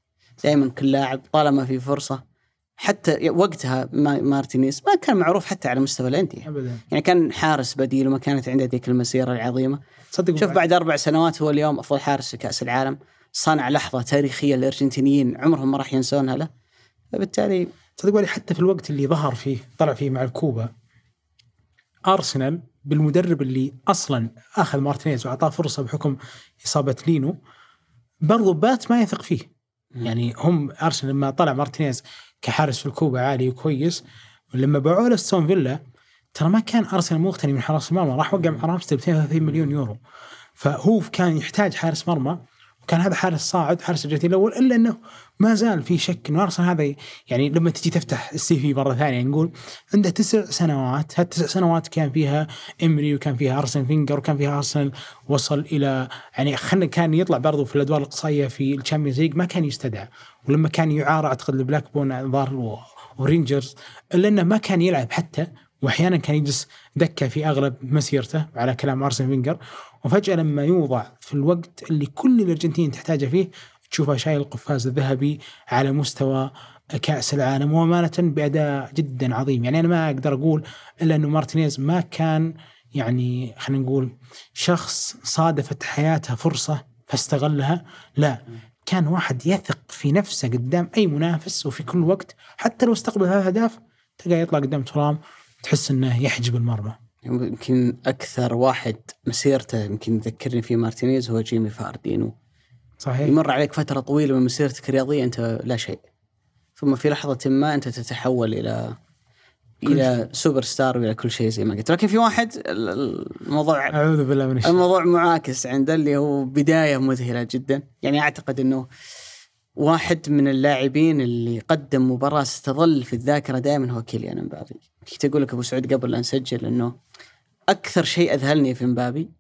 دائما كل لاعب طالما في فرصة حتى وقتها ما- مارتينيز ما كان معروف حتى على مستوى الأندية. ابدا. يعني كان حارس بديل وما كانت عنده ذيك المسيرة العظيمة. صدق شوف بعد. أربع سنوات هو اليوم أفضل حارس في كأس العالم. صنع لحظة تاريخية الارجنتينيين عمرهم ما راح ينسونها له. فبالتالي صدق بالي حتى في الوقت اللي ظهر فيه طلع فيه مع الكوبا أرسنال بالمدرب اللي أصلا أخذ مارتينيز وأعطاه فرصة بحكم إصابة لينو برضو بات ما يثق فيه. يعني هم أرسنال لما طلع مارتينيز كحارس في الكوبا عالي وكويس ولما باعوه لاستون فيلا ترى ما كان أرسنال مغتني من حراس المرمى راح وقع مع رامسديل ب 32 مليون يورو. فهو كان يحتاج حارس مرمى وكان هذا حارس صاعد حارس الجهتين الأول إلا إنه ما زال في شك إنه أرسنال هذا يعني لما تجي تفتح ال CV مرة ثانية نقول عنده تسع سنوات. هالتسع سنوات كان فيها إمري وكان فيها ارسن فينجر وكان فيها أرسنال وصل إلى يعني خلنا كان يطلع برضو في الأدوار الاقصائيه في ال Champions League ما كان يستدعى. ولما كان يعار أعتقد لبلاكبيرن ظهر ورينجرز إلا إنه ما كان يلعب حتى واحيانا كان يجلس دكة في أغلب مسيرته على كلام ارسن فينجر وفجأة لما يوضع في الوقت اللي كل الأرجنتين تحتاجه فيه تشوفه شايل القفاز الذهبي على مستوى كأس العالم وأمانة بأداء جدا عظيم. يعني أنا ما أقدر أقول إلا إنه مارتينيز ما كان يعني خلينا نقول شخص صادفت حياته فرصة فاستغلها. لا كان واحد يثق في نفسه قدام أي منافس وفي كل وقت حتى لو استقبل ثلاث أهداف تلقاه يطلع قدام ترام تحس إنه يحجب المرمى. يمكن أكثر واحد مسيرته يمكن يذكرني فيه مارتينيز هو جيمي فاردي. صحيح. يمر عليك فترة طويلة من مسيرتك الرياضية أنت لا شيء. ثم في لحظة ما أنت تتحول إلى إلى سوبر ستار وإلى كل شيء زي ما قلت. لكن في واحد ال- الموضوع أعوذ بالله من الشر الموضوع معاكس عنده اللي هو بداية مذهلة جدا. يعني أعتقد إنه واحد من اللاعبين اللي قدم مباراة ستظل في الذاكرة دائما هو كيليان امبابي كنت أقول لك أبو سعود قبل لا نسجل إنه أكثر شيء أذهلني في امبابي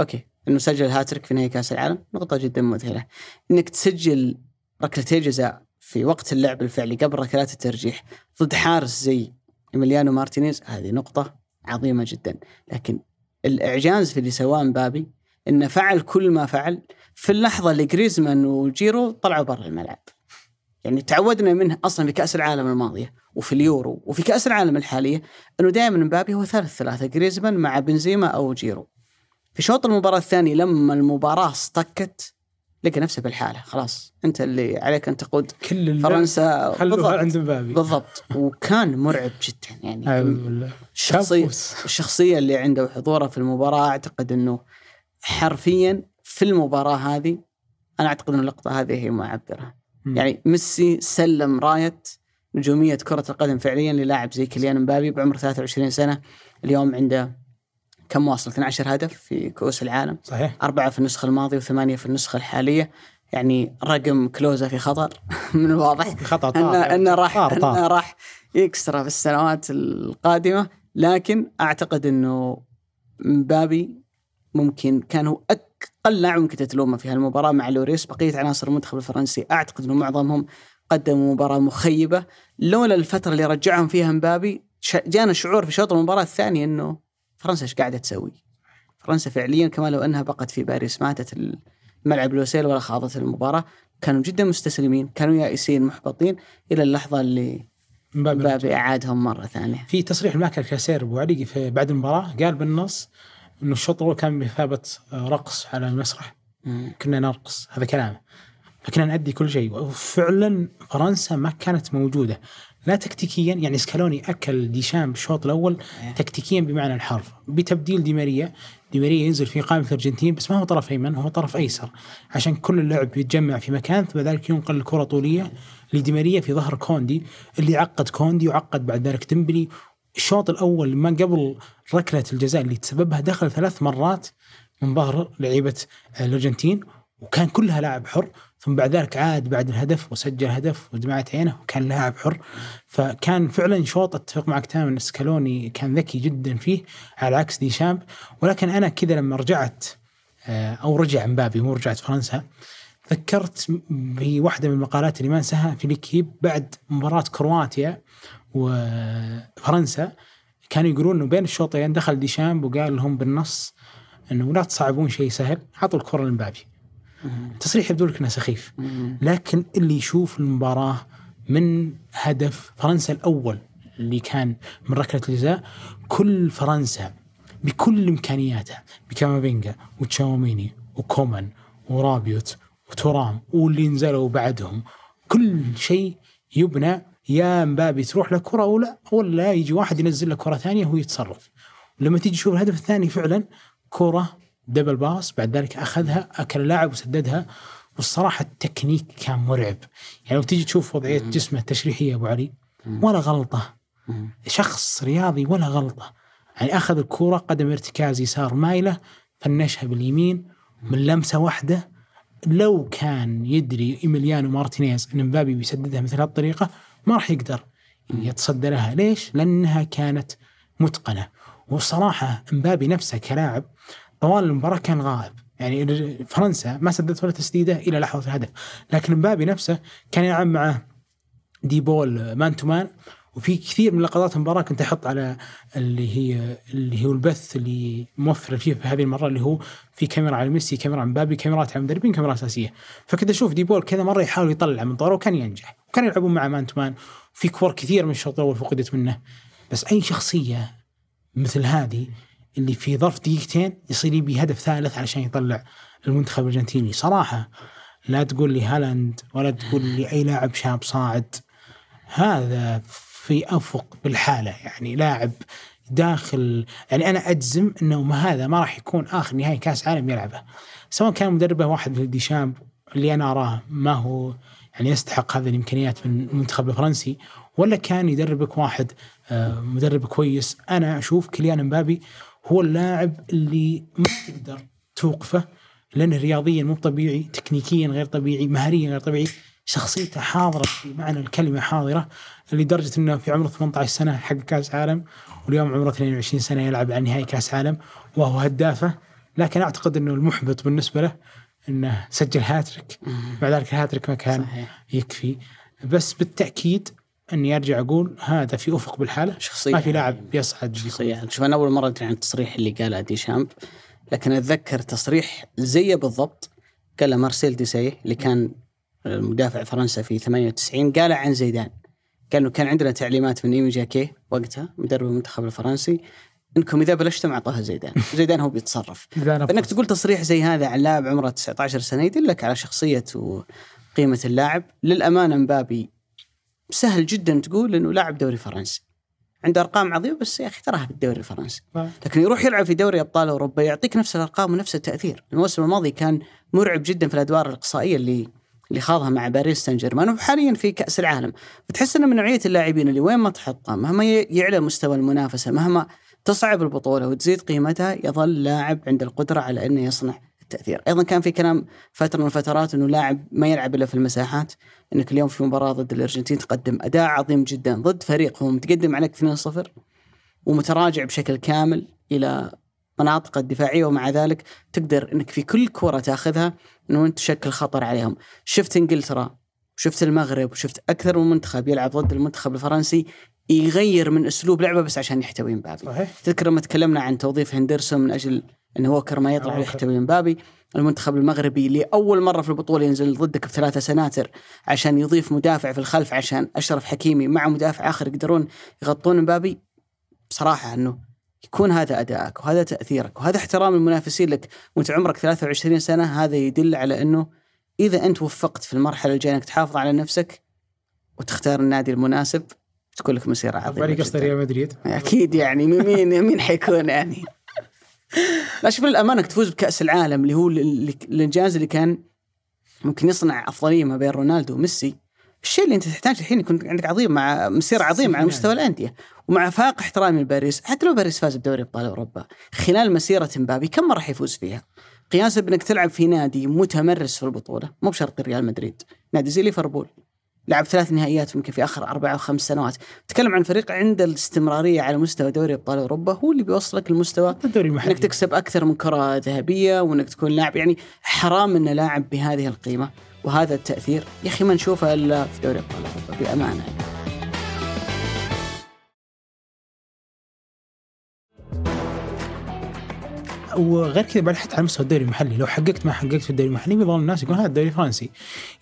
أوكي إنه سجل هاتريك في نهائي كأس العالم. نقطة جدا مذهلة. إنك تسجل ركلتي جزاء في وقت اللعب الفعلي قبل ركلات الترجيح ضد حارس زي ايميليانو مارتينيز هذه نقطة عظيمة جدا. لكن الإعجاز في اللي سواه مبابي إنه فعل كل ما فعل. في اللحظة اللي جريزمان وجيرو طلعوا برا الملعب. يعني تعودنا منه أصلا في كأس العالم الماضية وفي اليورو وفي كأس العالم الحالية إنه دائما مبابي هو ثالث ثلاثة جريزمان مع بنزيما أو جيرو. في شوط المباراة الثاني لما المباراة اصطكت لقى نفسه بالحالة خلاص. أنت اللي عليك أن تقود كل فرنسا. بالضبط. عند مبابي. بالضبط. وكان مرعب جدا يعني الشخصيه. الشخصية اللي عنده وحضوره في المباراة أعتقد إنه حرفيا في المباراة هذه أنا أعتقد إن اللقطة هذه هي معبرة. مم. يعني ميسي سلم رايه نجوميه كرة القدم فعليا للاعب زي كيليان مبابي بعمر 23 سنة اليوم عنده كم واصل؟ 12 هدف في كؤوس العالم. صحيح. أربعة في النسخة الماضية وثمانية في النسخة الحالية. يعني رقم كلوزا في خطر. (laughs) من الواضح انه طار. إنه راح طار طار. إنه راح يكسره في السنوات القادمة. لكن أعتقد إنه مبابي ممكن كان هو أقل لاعب ممكن تتلومه في هالمباراة مع لوريس. بقية عناصر المنتخب الفرنسي أعتقد إنه معظمهم قدموا مباراة مخيبة. لولا الفترة اللي رجعهم فيها مبابي جانا شعور في شوط المباراة الثاني إنه فرنسا إيش قاعدة تسوي؟ فرنسا فعليا كما لو أنها بقت في باريس ماتت الملعب الوسيل ولا خاضت المباراة كانوا جدا مستسلمين كانوا يائسين محبطين إلى اللحظة اللي مبابي أعادهم مرة ثانية. في تصريح الماكل كاسير أبو علي في بعد المباراة قال بالنص إنه الشوط الأول كان بمثابه رقص على المسرح. مم. كنا نرقص هذا كلامه. فكنا نأدي كل شيء. وفعلا فرنسا ما كانت موجودة. لا تكتيكيا يعني سكالوني أكل ديشام بالشوط الأول تكتيكيا بمعنى الحرف. بتبديل دي ماريا دي ماريا ينزل في قائمة الأرجنتين بس ما هو طرف أيمن هو طرف أيسر. عشان كل اللعب يتجمع في مكان ثم ذلك ينقل الكرة طولية لدي ماريا في ظهر كوندي اللي عقد كوندي وعقد بعد ذلك ديمبلي. الشوط الأول ما قبل ركلة الجزاء اللي تسببها دخل ثلاث مرات من ظهر لعيبة الأرجنتين وكان كلها لاعب حر. ثم بعد ذلك عاد بعد الهدف وسجل هدف ودمعت عينه وكان لاعب حر. فكان فعلا شوط أتفق معك تماما سكالوني كان ذكي جدا فيه على عكس ديشامب. ولكن أنا كذا لما رجعت آه، أو رجع مبابي مو رجعت فرنسا ذكرت بواحده من المقالات اللي ما أنساها في ليكيب بعد مباراة كرواتيا وفرنسا كانوا يقولون إنه بين الشوطين دخل ديشامب وقال لهم بالنص إنه لا تصعبون شيء سهل اعطوا الكرة لمبابي. تصريح يبدو لك إنه سخيف. لكن اللي يشوف المباراة من هدف فرنسا الأول اللي كان من ركلة الجزاء كل فرنسا بكل إمكانياتها بكامافينجا وتشاوميني وكومان ورابيوت وتورام واللي نزلوا بعدهم كل شيء يبنى يا مبابي تروح له كرة ولا ولا يجي واحد ينزل له كرة ثانية وهو يتصرف لما تيجي تشوف الهدف الثاني فعلا كرة دبل باص بعد ذلك أخذها أكل اللاعب وسددها والصراحة التكنيك كان مرعب. يعني لو تيجي تشوف وضعية جسمه التشريحية أبو علي ولا غلطة. مم. شخص رياضي ولا غلطة. يعني أخذ الكرة قدم ارتكاز يسار مايلة فنشها باليمين من لمسة واحدة. لو كان يدري إيميليانو مارتينيز أن مبابي بيسددها مثل هالطريقة ما راح يقدر يتصدى لها. ليش؟ لأنها كانت متقنة. والصراحة مبابي نفسه كلاعب طوال المباراة كان غائب. يعني فرنسا ما سددت ولا تسديدة إلى لحظة الهدف. لكن مبابي نفسه كان يلعب مع دي بول man to man وفي كثير من لقطات المباراة كنت أحط على اللي هي اللي هو البث اللي موفر فيه في هذه المرة اللي هو في كاميرا على ميسي كاميرا على مبابي كاميرات على المدربين كاميرا أساسية. فكنت أشوف دي بول كذا مرة يحاول يطلع من طوره وكان ينجح وكان يلعبون مع man to man. في كور كثير من الشوط الأول فقدت منه. بس أي شخصية مثل هذه اللي في ظرف دقيقتين يصير يبي هدف ثالث علشان يطلع المنتخب الأرجنتيني. صراحة لا تقول لي هالاند ولا تقول لي أي لاعب شاب صاعد. هذا في أفق لحاله. يعني لاعب داخل يعني أنا أجزم أنه ما هذا ما راح يكون آخر نهائي كأس عالم يلعبه. سواء كان مدربه واحد مثل ديشامب اللي أنا أراه ما هو يعني يستحق هذه الإمكانيات من المنتخب الفرنسي ولا كان يدربك واحد آه، مدرب كويس. أنا أشوف كيليان مبابي هو اللاعب اللي ما تقدر توقفه لأنه رياضيا مو طبيعي تكنيكيا غير طبيعي مهاريا غير طبيعي شخصيته حاضرة في معنى الكلمة حاضرة لدرجة إنه في عمره 18 سنة حق كأس عالم واليوم عمره 22 سنة يلعب على نهائي كأس عالم وهو هدافه. لكن أعتقد إنه المحبط بالنسبة له إنه سجل هاتريك. بعد ذلك الهاتريك ما كان صحيح. يكفي. بس بالتأكيد أني أرجع أقول هذا في أفق بالحالة شخصيه ما في لاعب بيصعد شخصيه شوف أنا أول مرة أدري عن التصريح اللي قاله ديشامب لكن أتذكر تصريح زيه بالضبط قاله مارسيل ديساي اللي كان مدافع فرنسا في 98 قال عن زيدان. قال إنه كان عندنا تعليمات من ايمي جاكي وقتها مدرب المنتخب الفرنسي إنكم إذا بلشتم اعطوها زيدان. (laughs) زيدان هو بيتصرف. فإنك تقول تصريح زي هذا عن لاعب عمره 19 سنة يدلك على شخصية وقيمة اللاعب. للأمانة مبابي سهل جدا تقول إنه لاعب دوري فرنسي. عنده أرقام عظيمة بس يا أخي تراها في الدوري الفرنسي. لكن يروح يلعب في دوري أبطال أوروبا يعطيك نفس الأرقام ونفس التأثير. الموسم الماضي كان مرعب جدا في الأدوار الإقصائية اللي اللي خاضها مع باريس سان جيرمان. وحاليا في كأس العالم. فتحس إنه من نوعية اللاعبين اللي وين ما تحطه مهما يعلى مستوى المنافسة مهما تصعب البطولة وتزيد قيمتها يظل لاعب عنده القدرة على إنه يصنع التأثير، أيضا كان في كلام فترة من الفترات إنه لاعب ما يلعب إلا في المساحات، إنك اليوم في مباراة ضد الأرجنتين تقدم أداء عظيم جدا ضد فريق هو متقدم عليك 2-0 ومتراجع بشكل كامل إلى مناطق الدفاعية ومع ذلك تقدر إنك في كل كرة تأخذها إنه أنت تشكل خطر عليهم، شفت إنجلترا شفت المغرب وشفت أكثر من منتخب يلعب ضد المنتخب الفرنسي يغير من أسلوب لعبه بس عشان يحتوي مبابي. صحيح. تذكر لما تكلمنا عن توظيف هندرسون من أجل إن ووكر ما يطلع آه، يحتوي مبابي المنتخب المغربي لأول مرة في البطولة ينزل ضدك بثلاثة سناتر عشان يضيف مدافع في الخلف عشان أشرف حكيمي مع مدافع آخر يقدرون يغطون مبابي بصراحة إنه يكون هذا أدائك وهذا تأثيرك وهذا احترام المنافسين لك وأنت عمرك 23 سنة هذا يدل على إنه إذا أنت وفقت في المرحلة الجاية إنك تحافظ على نفسك وتختار النادي المناسب تكون لك مسيرة عظيمة بالي قصد. ريال مدريد. أكيد يعني مين مين حيكون يعني؟ (laughs) لا شوف للأمانة تفوز بكأس العالم اللي هو ال- ال- الإنجاز اللي كان ممكن يصنع افضليه ما بين رونالدو وميسي. الشيء اللي أنت تحتاج الحين يكون عندك عظيم مع مسيره عظيمه على مستوى الأندية ومع فاق احترامي لباريس. حتى لو باريس فاز بدوري أبطال أوروبا خلال مسيرة مبابي كم مرة حيفوز فيها؟ قياسا بإنك تلعب في نادي متمرس في البطولة مو بشرط ريال مدريد نادي زي ليفربول. لعب ثلاث نهائيات يمكن في آخر أربع أو خمس سنوات. تتكلم عن فريق عنده الاستمرارية على مستوى دوري أبطال أوروبا هو اللي بيوصلك لمستوى الدوري المحلي. إنك تكسب أكثر من كرة ذهبية وإنك تكون لاعب. يعني حرام إن لاعب بهذه القيمة وهذا التأثير. يا أخي ما نشوفه إلا في دوري أبطال أوروبا بأمانة. وغير كذا بعد حتى على مستوى الدوري المحلي. لو حققت ما حققت في الدوري المحلي بيظل الناس يقول هذا الدوري الفرنسي.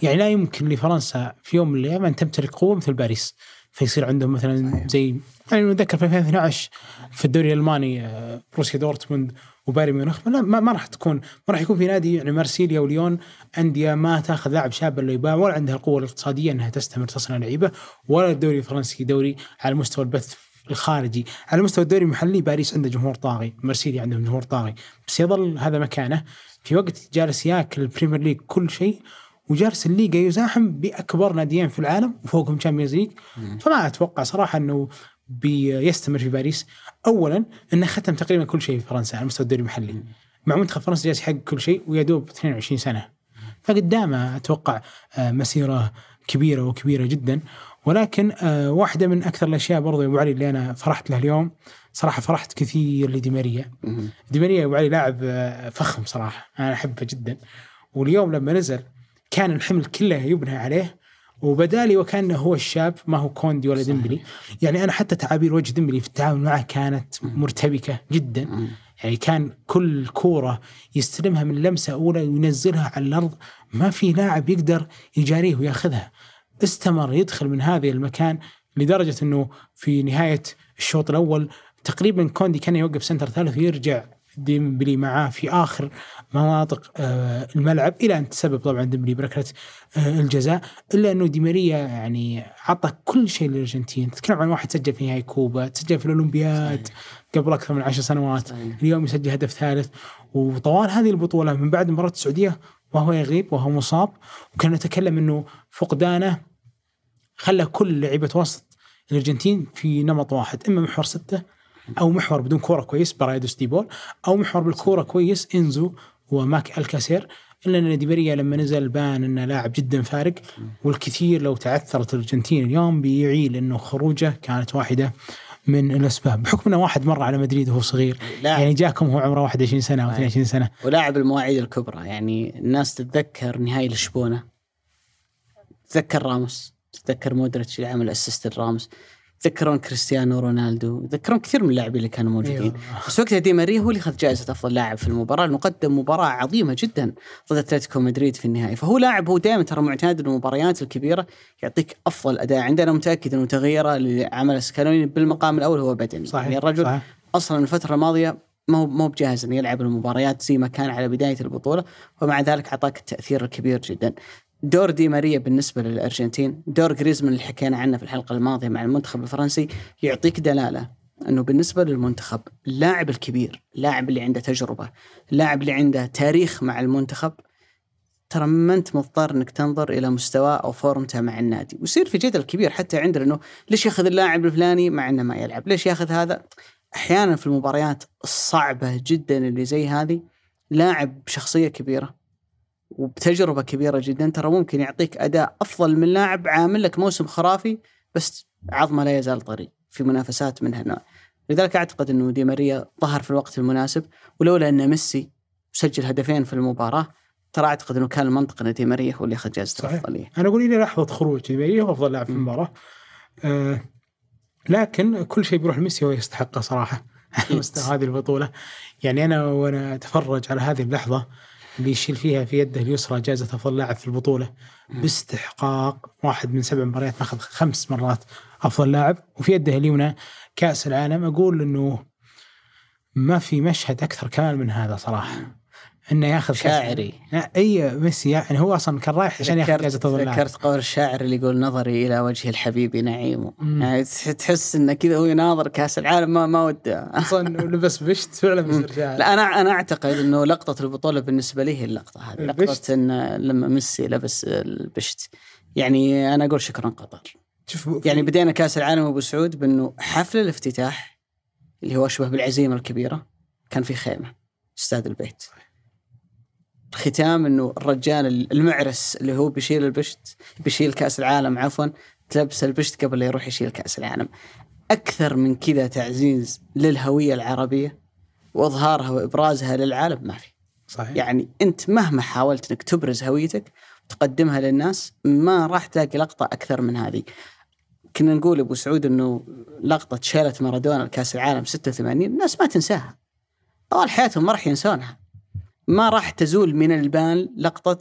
يعني لا يمكن لفرنسا في يوم من الأيام أن تمتلك قوة مثل باريس. فيصير عندهم مثلا. زي يعني نتذكر في 2012 في الدوري الألماني آه، بروسيا دورتموند وبايرن ميونخ. ما, ما ما راح تكون ما راح يكون في نادي يعني مارسيليا وليون أندية ما تأخذ لاعب شاب إلا يباع ولا عندها القوة الاقتصادية إنها تستمر تصنع لعيبة ولا الدوري الفرنسي دوري على مستوى البث الخارجي. على مستوى الدوري المحلي باريس عنده جمهور طاغي مارسيليا عندهم جمهور طاغي. بس يظل هذا مكانه. في وقت جالس ياكل ال Premier League كل شيء وجالس الليغا يزاحم بأكبر ناديين في العالم وفوقهم Champions League فما أتوقع صراحة إنه بيستمر في باريس. اولا إنه ختم تقريبا كل شيء في فرنسا على مستوى الدوري المحلي. مع منتخب فرنسا جالس يحقق كل شيء ويا دوب 22 سنة. فقدامه أتوقع آه، مسيرة كبيرة وكبيرة جدا. ولكن آه، واحدة من أكثر الأشياء برضو يا أبو علي اللي أنا فرحت له اليوم صراحة فرحت كثير لدي ماريا مهم. دي ماريا يا أبو علي لاعب آه، فخم صراحة أنا أحبه جدا واليوم لما نزل كان الحمل كله يبنى عليه وبدا لي وكأنه هو الشاب ما هو كوندي ولا. ديمبلي يعني أنا حتى تعابير وجه ديمبلي في التعامل معه كانت مرتبكة جدا. يعني كان كل كورة يستلمها من لمسة أولى وينزلها على الأرض ما في لاعب يقدر يجاريه وياخذها استمر يدخل من هذه المكان لدرجة إنه في نهاية الشوط الأول تقريبا كوندي كان يوقف center ثالث ويرجع ديمبلي معاه في آخر مناطق آه، الملعب إلى أن تسبب طبعا ديمبلي بركلة آه، الجزاء إلا إنه دي ماريا يعني عطى كل شيء للأرجنتين. تتكلم عن واحد سجل في نهائي كوبا سجل في الأولمبياد قبل أكثر من عشر سنوات صحيح. اليوم يسجل هدف ثالث. وطوال هذه البطولة من بعد مباراة السعودية وهو يغيب وهو مصاب وكان نتكلم إنه فقدانه خلى كل لعيبة وسط الأرجنتين في نمط واحد إما محور ستة أو محور بدون كورة كويس برايدوس ديبول أو محور بالكورة كويس إنزو وماك أليستر. إلا أن دي ماريا لما نزل بان إنه لاعب جدا فارق والكثير لو تعثرت الأرجنتين اليوم بيقول إنه خروجه كانت واحدة من الأسباب. بحكم إنه واحد مر على مدريد وهو صغير لاعب يعني جاكم هو عمره 21 سنة أو أي. 22 سنة. ولاعب المواعيد الكبرى يعني الناس تتذكر نهائي لشبونة. تتذكر راموس. تتذكر مودريتش اللي عمل assist راموس تذكرون كريستيانو رونالدو؟ تذكرون كثير من اللاعبين اللي كانوا موجودين. أيوة. بس وقتها دي ماريا هو اللي اخذ جائزة أفضل لاعب في المباراة. لأنه قدم مباراة عظيمة جدا ضد أتلتيكو مدريد في النهائي. فهو لاعب هو دائما ترى معتاد المباريات الكبيرة يعطيك أفضل أداء. عندنا متأكد إنه تغييره لعمل سكالوني بالمقام الأول هو بدني صحيح يعني الرجل صحيح. أصلا الفترة الماضية ما هو ما هو بجاهز إنه يلعب المباريات زي ما كان على بداية البطولة ومع ذلك أعطاك التأثير الكبير جدا. دور دي ماريا بالنسبة للأرجنتين، دور جريزمان اللي حكينا عنه في الحلقة الماضية مع المنتخب الفرنسي يعطيك دلالة إنه بالنسبة للمنتخب اللاعب الكبير، اللاعب اللي عنده تجربة، اللاعب اللي عنده تاريخ مع المنتخب ترى ما أنت مضطر إنك تنظر إلى مستواه أو فورمته مع النادي. ويصير في جدل كبير حتى عندنا إنه ليش ياخذ اللاعب الفلاني مع إنه ما يلعب؟ ليش ياخذ هذا؟ أحيانا في المباريات الصعبة جدا اللي زي هذه لاعب بشخصية كبيرة وبتجربة كبيرة جدا. ترى ممكن يعطيك أداء أفضل من لاعب عامل لك موسم خرافي بس عظمة لا يزال طري في منافسات من هالنوع لذلك أعتقد إنه دي ماريا ظهر في الوقت المناسب ولولا إن ميسي سجل هدفين في المباراة ترى أعتقد إنه كان المنطق إن دي ماريا هو اللي اخذ جائزة الأفضلية. أنا أقول إلى لحظه خروج دي ماريا هو أفضل لاعب في المباراة. آه لكن كل شيء بيروح لميسي هو يستحقه صراحة. على (laughs) مستوى هذه البطولة. يعني أنا وأنا أتفرج على هذه اللحظة اللي يشيل فيها في يده اليسرى جائزة أفضل لاعب في البطولة. باستحقاق واحد من سبع مباريات ماخذ خمس مرات أفضل لاعب. وفي يده اليمنى كأس العالم. أقول أنه ما في مشهد أكثر كمال من هذا صراحة. إنه ياخذ شاعري. أي ميسي يعني هو أصلا كان رايح عشان ياخذ جائزة افضل لاعب ذكرت قول الشاعر اللي يقول نظري إلى وجه الحبيب نعيم. يعني تحس إنه كذا هو يناظر كأس العالم ما ما وده. أصلا (laughs) لبس بشت فعلا بيصير شاعر. لا أنا أنا أعتقد إنه لقطة البطولة بالنسبة لي هي اللقطة هذه. لقطة انه لما ميسي لبس البشت. يعني أنا أقول شكرا قطر. شوف يعني بدينا كأس العالم أبو سعود بأنه حفل الافتتاح اللي هو أشبه بالعزيمة الكبيرة كان في خيمة استاد البيت. ختام إنه الرجال المعرس اللي هو بيشيل البشت بيشيل كأس العالم عفوا تلبس البشت قبل لا يروح يشيل كأس العالم. أكثر من كذا تعزيز للهوية العربية وإظهارها وإبرازها للعالم ما في. صحيح. يعني أنت مهما حاولت إنك تبرز هويتك وتقدمها للناس ما راح تلاقي لقطة أكثر من هذه. كنا نقول أبو سعود إنه لقطة شيله مارادونا لكأس العالم 86 الناس ما تنساها. طوال حياتهم ما راح ينسونها. ما راح تزول من البال لقطة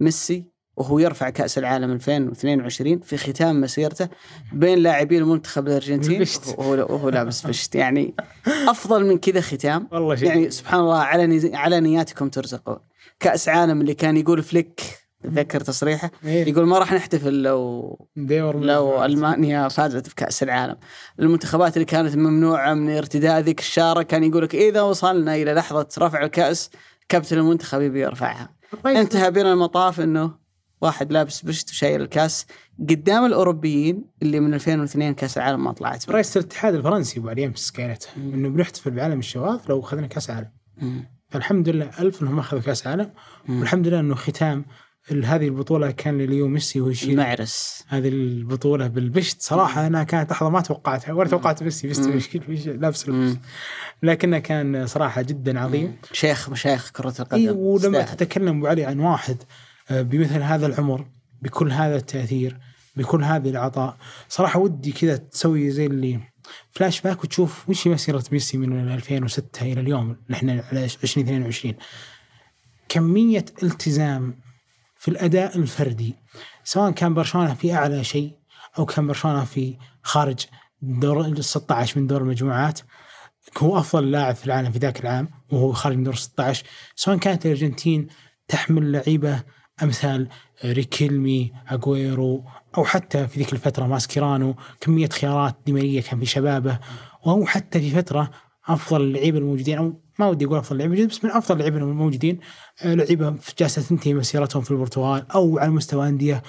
ميسي وهو يرفع كأس العالم 2022 في ختام مسيرته بين لاعبي المنتخب الأرجنتين وهو, وهو لابس بشت يعني أفضل من كذا ختام. والله شيء. يعني سبحان الله على على نياتكم ترزقون. كأس عالم اللي كان يقول فليك تذكر تصريحه؟ إيه. يقول ما راح نحتفل لو لو ألمانيا فازت في كاس العالم. المنتخبات اللي كانت ممنوعة من ارتداء ذيك الشارة كان يقول لك إذا وصلنا إلى لحظة رفع الكأس كابتن المنتخب يبي يرفعها. طيب. انتهى بنا المطاف إنه واحد لابس بشت وشايل الكاس. قدام الأوروبيين اللي من 2002 كاس العالم ما طلعت. رئيس الاتحاد الفرنسي ابو علي امس قالت إنه بنحتفل بعالم الشواذ لو أخذنا كاس عالم. فالحمد لله ألف إنهم أخذوا كاس عالم. والحمد لله إنه ختام هذه البطولة كان لليو ميسي ويشيل المعرس. هذه البطولة بالبشت. صراحة أنا كانت لحظة ما توقعتها ولا توقعت ميسي. ميسي لابس البشت لكنه كان صراحة جدا عظيم. شيخ مشايخ كرة القدم. إيه ولما تتكلم ابو علي عن واحد آه، بمثل هذا العمر بكل هذا التأثير بكل هذه العطاء صراحة ودك كذا تسوي زي اللي فلاش باك وتشوف وش مسيرة ميسي من 2006 إلى اليوم نحن على 2022 كمية التزام في الأداء الفردي سواء كان برشلونة في أعلى شيء أو كان برشلونة في خارج دور ال 16 من دور المجموعات هو أفضل لاعب في العالم في ذاك العام وهو خارج من دور 16 سواء كانت الأرجنتين تحمل لعيبة أمثال ريكيلمي أغويرو أو حتى في ذيك الفترة ماسكيرانو كمية خيارات ديماريا كان في شبابه وهو حتى في فترة أفضل اللعيبة الموجودين أو ما ودي أقول أفضل لعيبه بس من أفضل اللعيبة الموجودين آه، لعيبه جالسه تنتهي مسيرتهم في البرتغال أو على مستوى أندية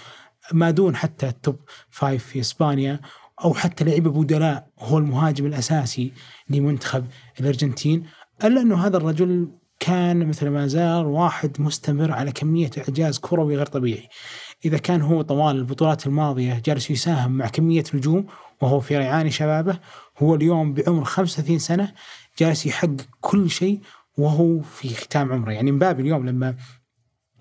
ما دون حتى ال top five في إسبانيا أو حتى لعيبة بدلاء هو المهاجم الأساسي لمنتخب الأرجنتين إلا أنه هذا الرجل كان مثل ما زال واحد مستمر على كمية إعجاز كروي غير طبيعي. إذا كان هو طوال البطولات الماضية جالس يساهم مع كمية نجوم وهو في ريعان شبابه هو اليوم بعمر 35 سنة جالس يحقق كل شيء وهو في ختام عمره يعني مبابي اليوم لما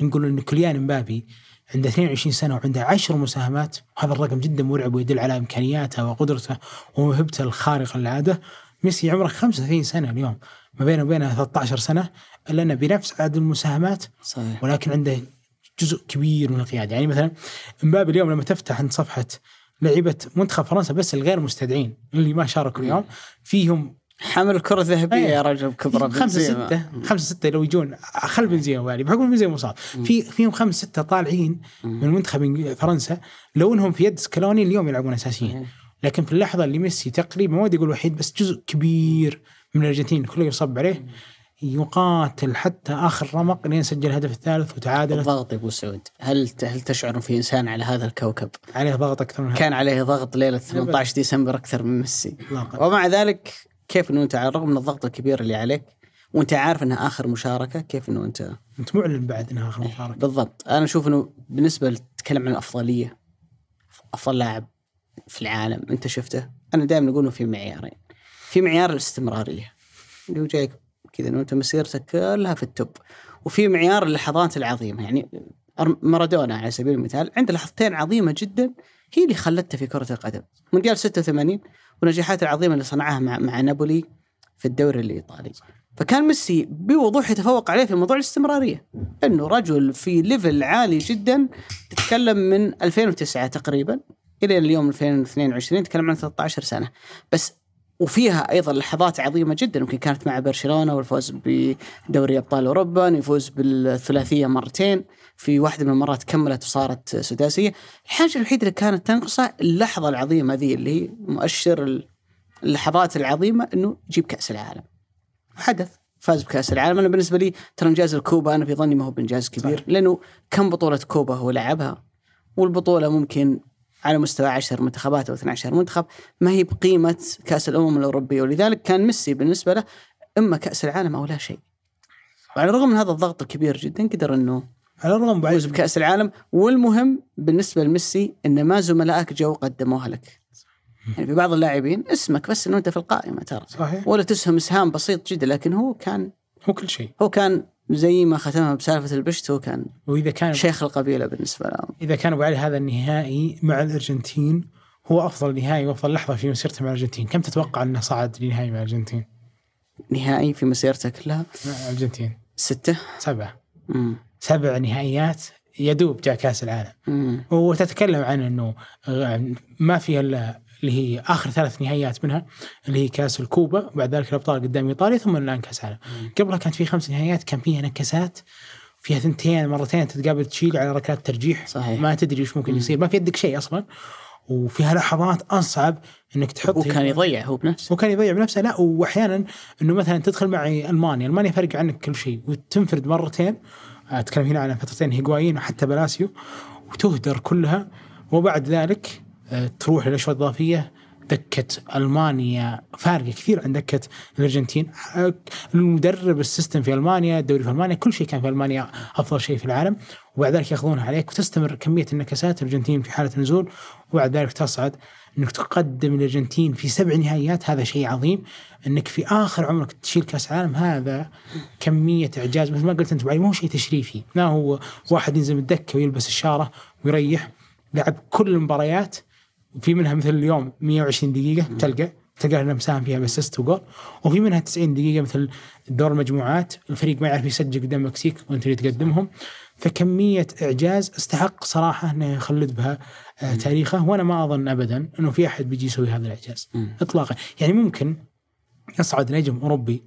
نقول إن كليان مبابي عنده 22 سنة وعنده 10 مساهمات هذا الرقم جدا مرعب ويدل على إمكانياته وقدرته وموهبته الخارقة للعادة ميسي عمره 35 سنة اليوم ما بينه وبينه 13 سنة إلا إنه بنفس عدد المساهمات صحيح. ولكن عنده جزء كبير من القيادة يعني مثلا مبابي اليوم لما تفتح عند صفحة لعيبة منتخب فرنسا بس الغير مستدعين اللي ما شاركوا اليوم. فيهم حمل الكرة الذهبية يا إيه. رجل بكبره خمسة ستة خمسة ستة لو يجون خل بنزيما والي بحكم بنزيما مصاب في فيهم خمسة ستة طالعين من منتخب فرنسا. لو إنهم في يد سكالوني اليوم يلعبون أساسيين. لكن في اللحظة اللي ميسي تقريبا ما ودي أقول وحيد بس جزء كبير من الأرجنتين كله يصب عليه. يقاتل حتى آخر رمق لين سجل الهدف الثالث وتعادل. الضغط يا أبو سعود. هل هل تشعر في إنسان على هذا الكوكب؟ عليه ضغط أكثر من هذا. كان عليه ضغط ليلة 18 ديسمبر أكثر من ميسي. ومع ذلك كيف إنه أنت على الرغم من الضغط الكبير اللي عليك وأنت عارف إنها آخر مشاركة كيف إنه أنت؟ أنت معلن بعد إنها آخر مشاركة. بالضبط. أنا أشوف إنه بالنسبة تتكلم عن الأفضلية أفضل لاعب في العالم أنت شفته؟ أنا دائما أقول إنه في معيارين. في معيار الاستمرارية اللي هو جايك كذا إنه أنت مسيرتك كلها في التوب. وفي معيار اللحظات العظيمة. يعني مارادونا على سبيل المثال عنده لحظتين عظيمة جدا هي اللي خلته في كرة القدم. مونديال 86 والنجاحات العظيمة اللي صنعها مع مع نابولي في الدوري الإيطالي. فكان ميسي بوضوح يتفوق عليه في موضوع الاستمرارية. إنه رجل في ليفل عالي جدا تتكلم من 2009 تقريبا إلى اليوم 2022 تتكلم عن 13 سنة. بس وفيها أيضا لحظات عظيمة جدا يمكن كانت مع برشلونة والفوز بدوري أبطال أوروبا يفوز بالثلاثية مرتين في واحدة من المرات كملت وصارت سداسية. الحاجة الوحيدة اللي كانت تنقصه اللحظة العظيمة ذي اللي هي مؤشر اللحظات العظيمة إنه يجيب كأس العالم. حدث. فاز بكأس العالم. أنا بالنسبة لي ترى إنجاز الكوبا أنا في ظني ما هو بإنجاز كبير صح. لأنه كم بطولة كوبا هو لعبها والبطولة ممكن على مستوى 10 منتخبات أو 12 منتخب ما هي بقيمة كأس الأمم الأوروبية. ولذلك كان ميسي بالنسبة له إما كأس العالم أو لا شيء. وعلى الرغم من هذا الضغط الكبير جدا قدر إنه على الرغم بعد بكأس العالم. والمهم بالنسبة لميسي إن ما زملائك جو قدموها لك. يعني في بعض اللاعبين اسمك بس إنه أنت في القائمة ترى. صحيح. ولا تسهم إسهام بسيط جدا لكن هو كان هو كل شيء. هو كان زي ما ختمها بسالفة البشت هو كان وإذا كان شيخ القبيلة بالنسبة لهم. إذا كان أبو علي هذا النهائي مع الأرجنتين هو أفضل نهائي وأفضل لحظة في مسيرته مع الأرجنتين، كم تتوقع أنه صعد لنهائي مع الأرجنتين؟ نهائي في مسيرته كلها مع الأرجنتين ستة سبعة مم. سبع نهائيات يدوب جاء كأس العالم مم. وتتكلم عن إنه آه، ما فيها إلا اللي هي آخر ثلاث نهائيات منها اللي هي كاس الكوبا وبعد ذلك الأبطال قدام إيطاليا ثم الآن كأس العالم. قبلها كانت في خمس نهائيات كان فيها نكسات فيها ثنتين مرتين تتقابل تشيل على ركلات ترجيح. صحيح. ما تدري إيش ممكن يصير ما في يدك شيء أصلا. وفيها لحظات أصعب إنك تحط هو كان يضيع هو بنفسه. هو كان يضيع بنفسه لا واحيانا إنه مثلا تدخل معي ألمانيا، ألمانيا فرق عنك كل شيء وتنفرد مرتين. أتكلم هنا عن فترتين هيغوايين وحتى بلاسيو وتهدر كلها. وبعد ذلك تروح للاشواط الإضافية دكة ألمانيا. فارقه كثير عن دكة الأرجنتين. آه، المدرب ال system في ألمانيا الدوري في ألمانيا كل شيء كان في ألمانيا أفضل شيء في العالم. وبعد ذلك ياخذونها عليك وتستمر كمية النكسات الأرجنتين في حالة نزول وبعد ذلك تصعد إنك تقدم الأرجنتين في سبع نهائيات. هذا شيء عظيم. إنك في آخر عمرك تشيل كأس عالم هذا كمية إعجاز. مثل ما قلت أنت هو شيء تشريفي. ما هو واحد ينزل من الدكة ويلبس الشارة ويريح لعب كل المباريات. في منها مثل اليوم 120 دقيقة تلقى تلقى انه مساهم فيها ب assist و goal وفي منها 90 دقيقة مثل دور المجموعات الفريق ما يعرف يسجل قدام المكسيك وانت اللي تقدمهم. فكمية إعجاز استحق صراحة إنه يخلد بها آه، تاريخه وأنا ما أظن ابدا إنه في أحد بيجي يسوي هذا الإعجاز. اطلاقا. يعني ممكن يصعد نجم أوروبي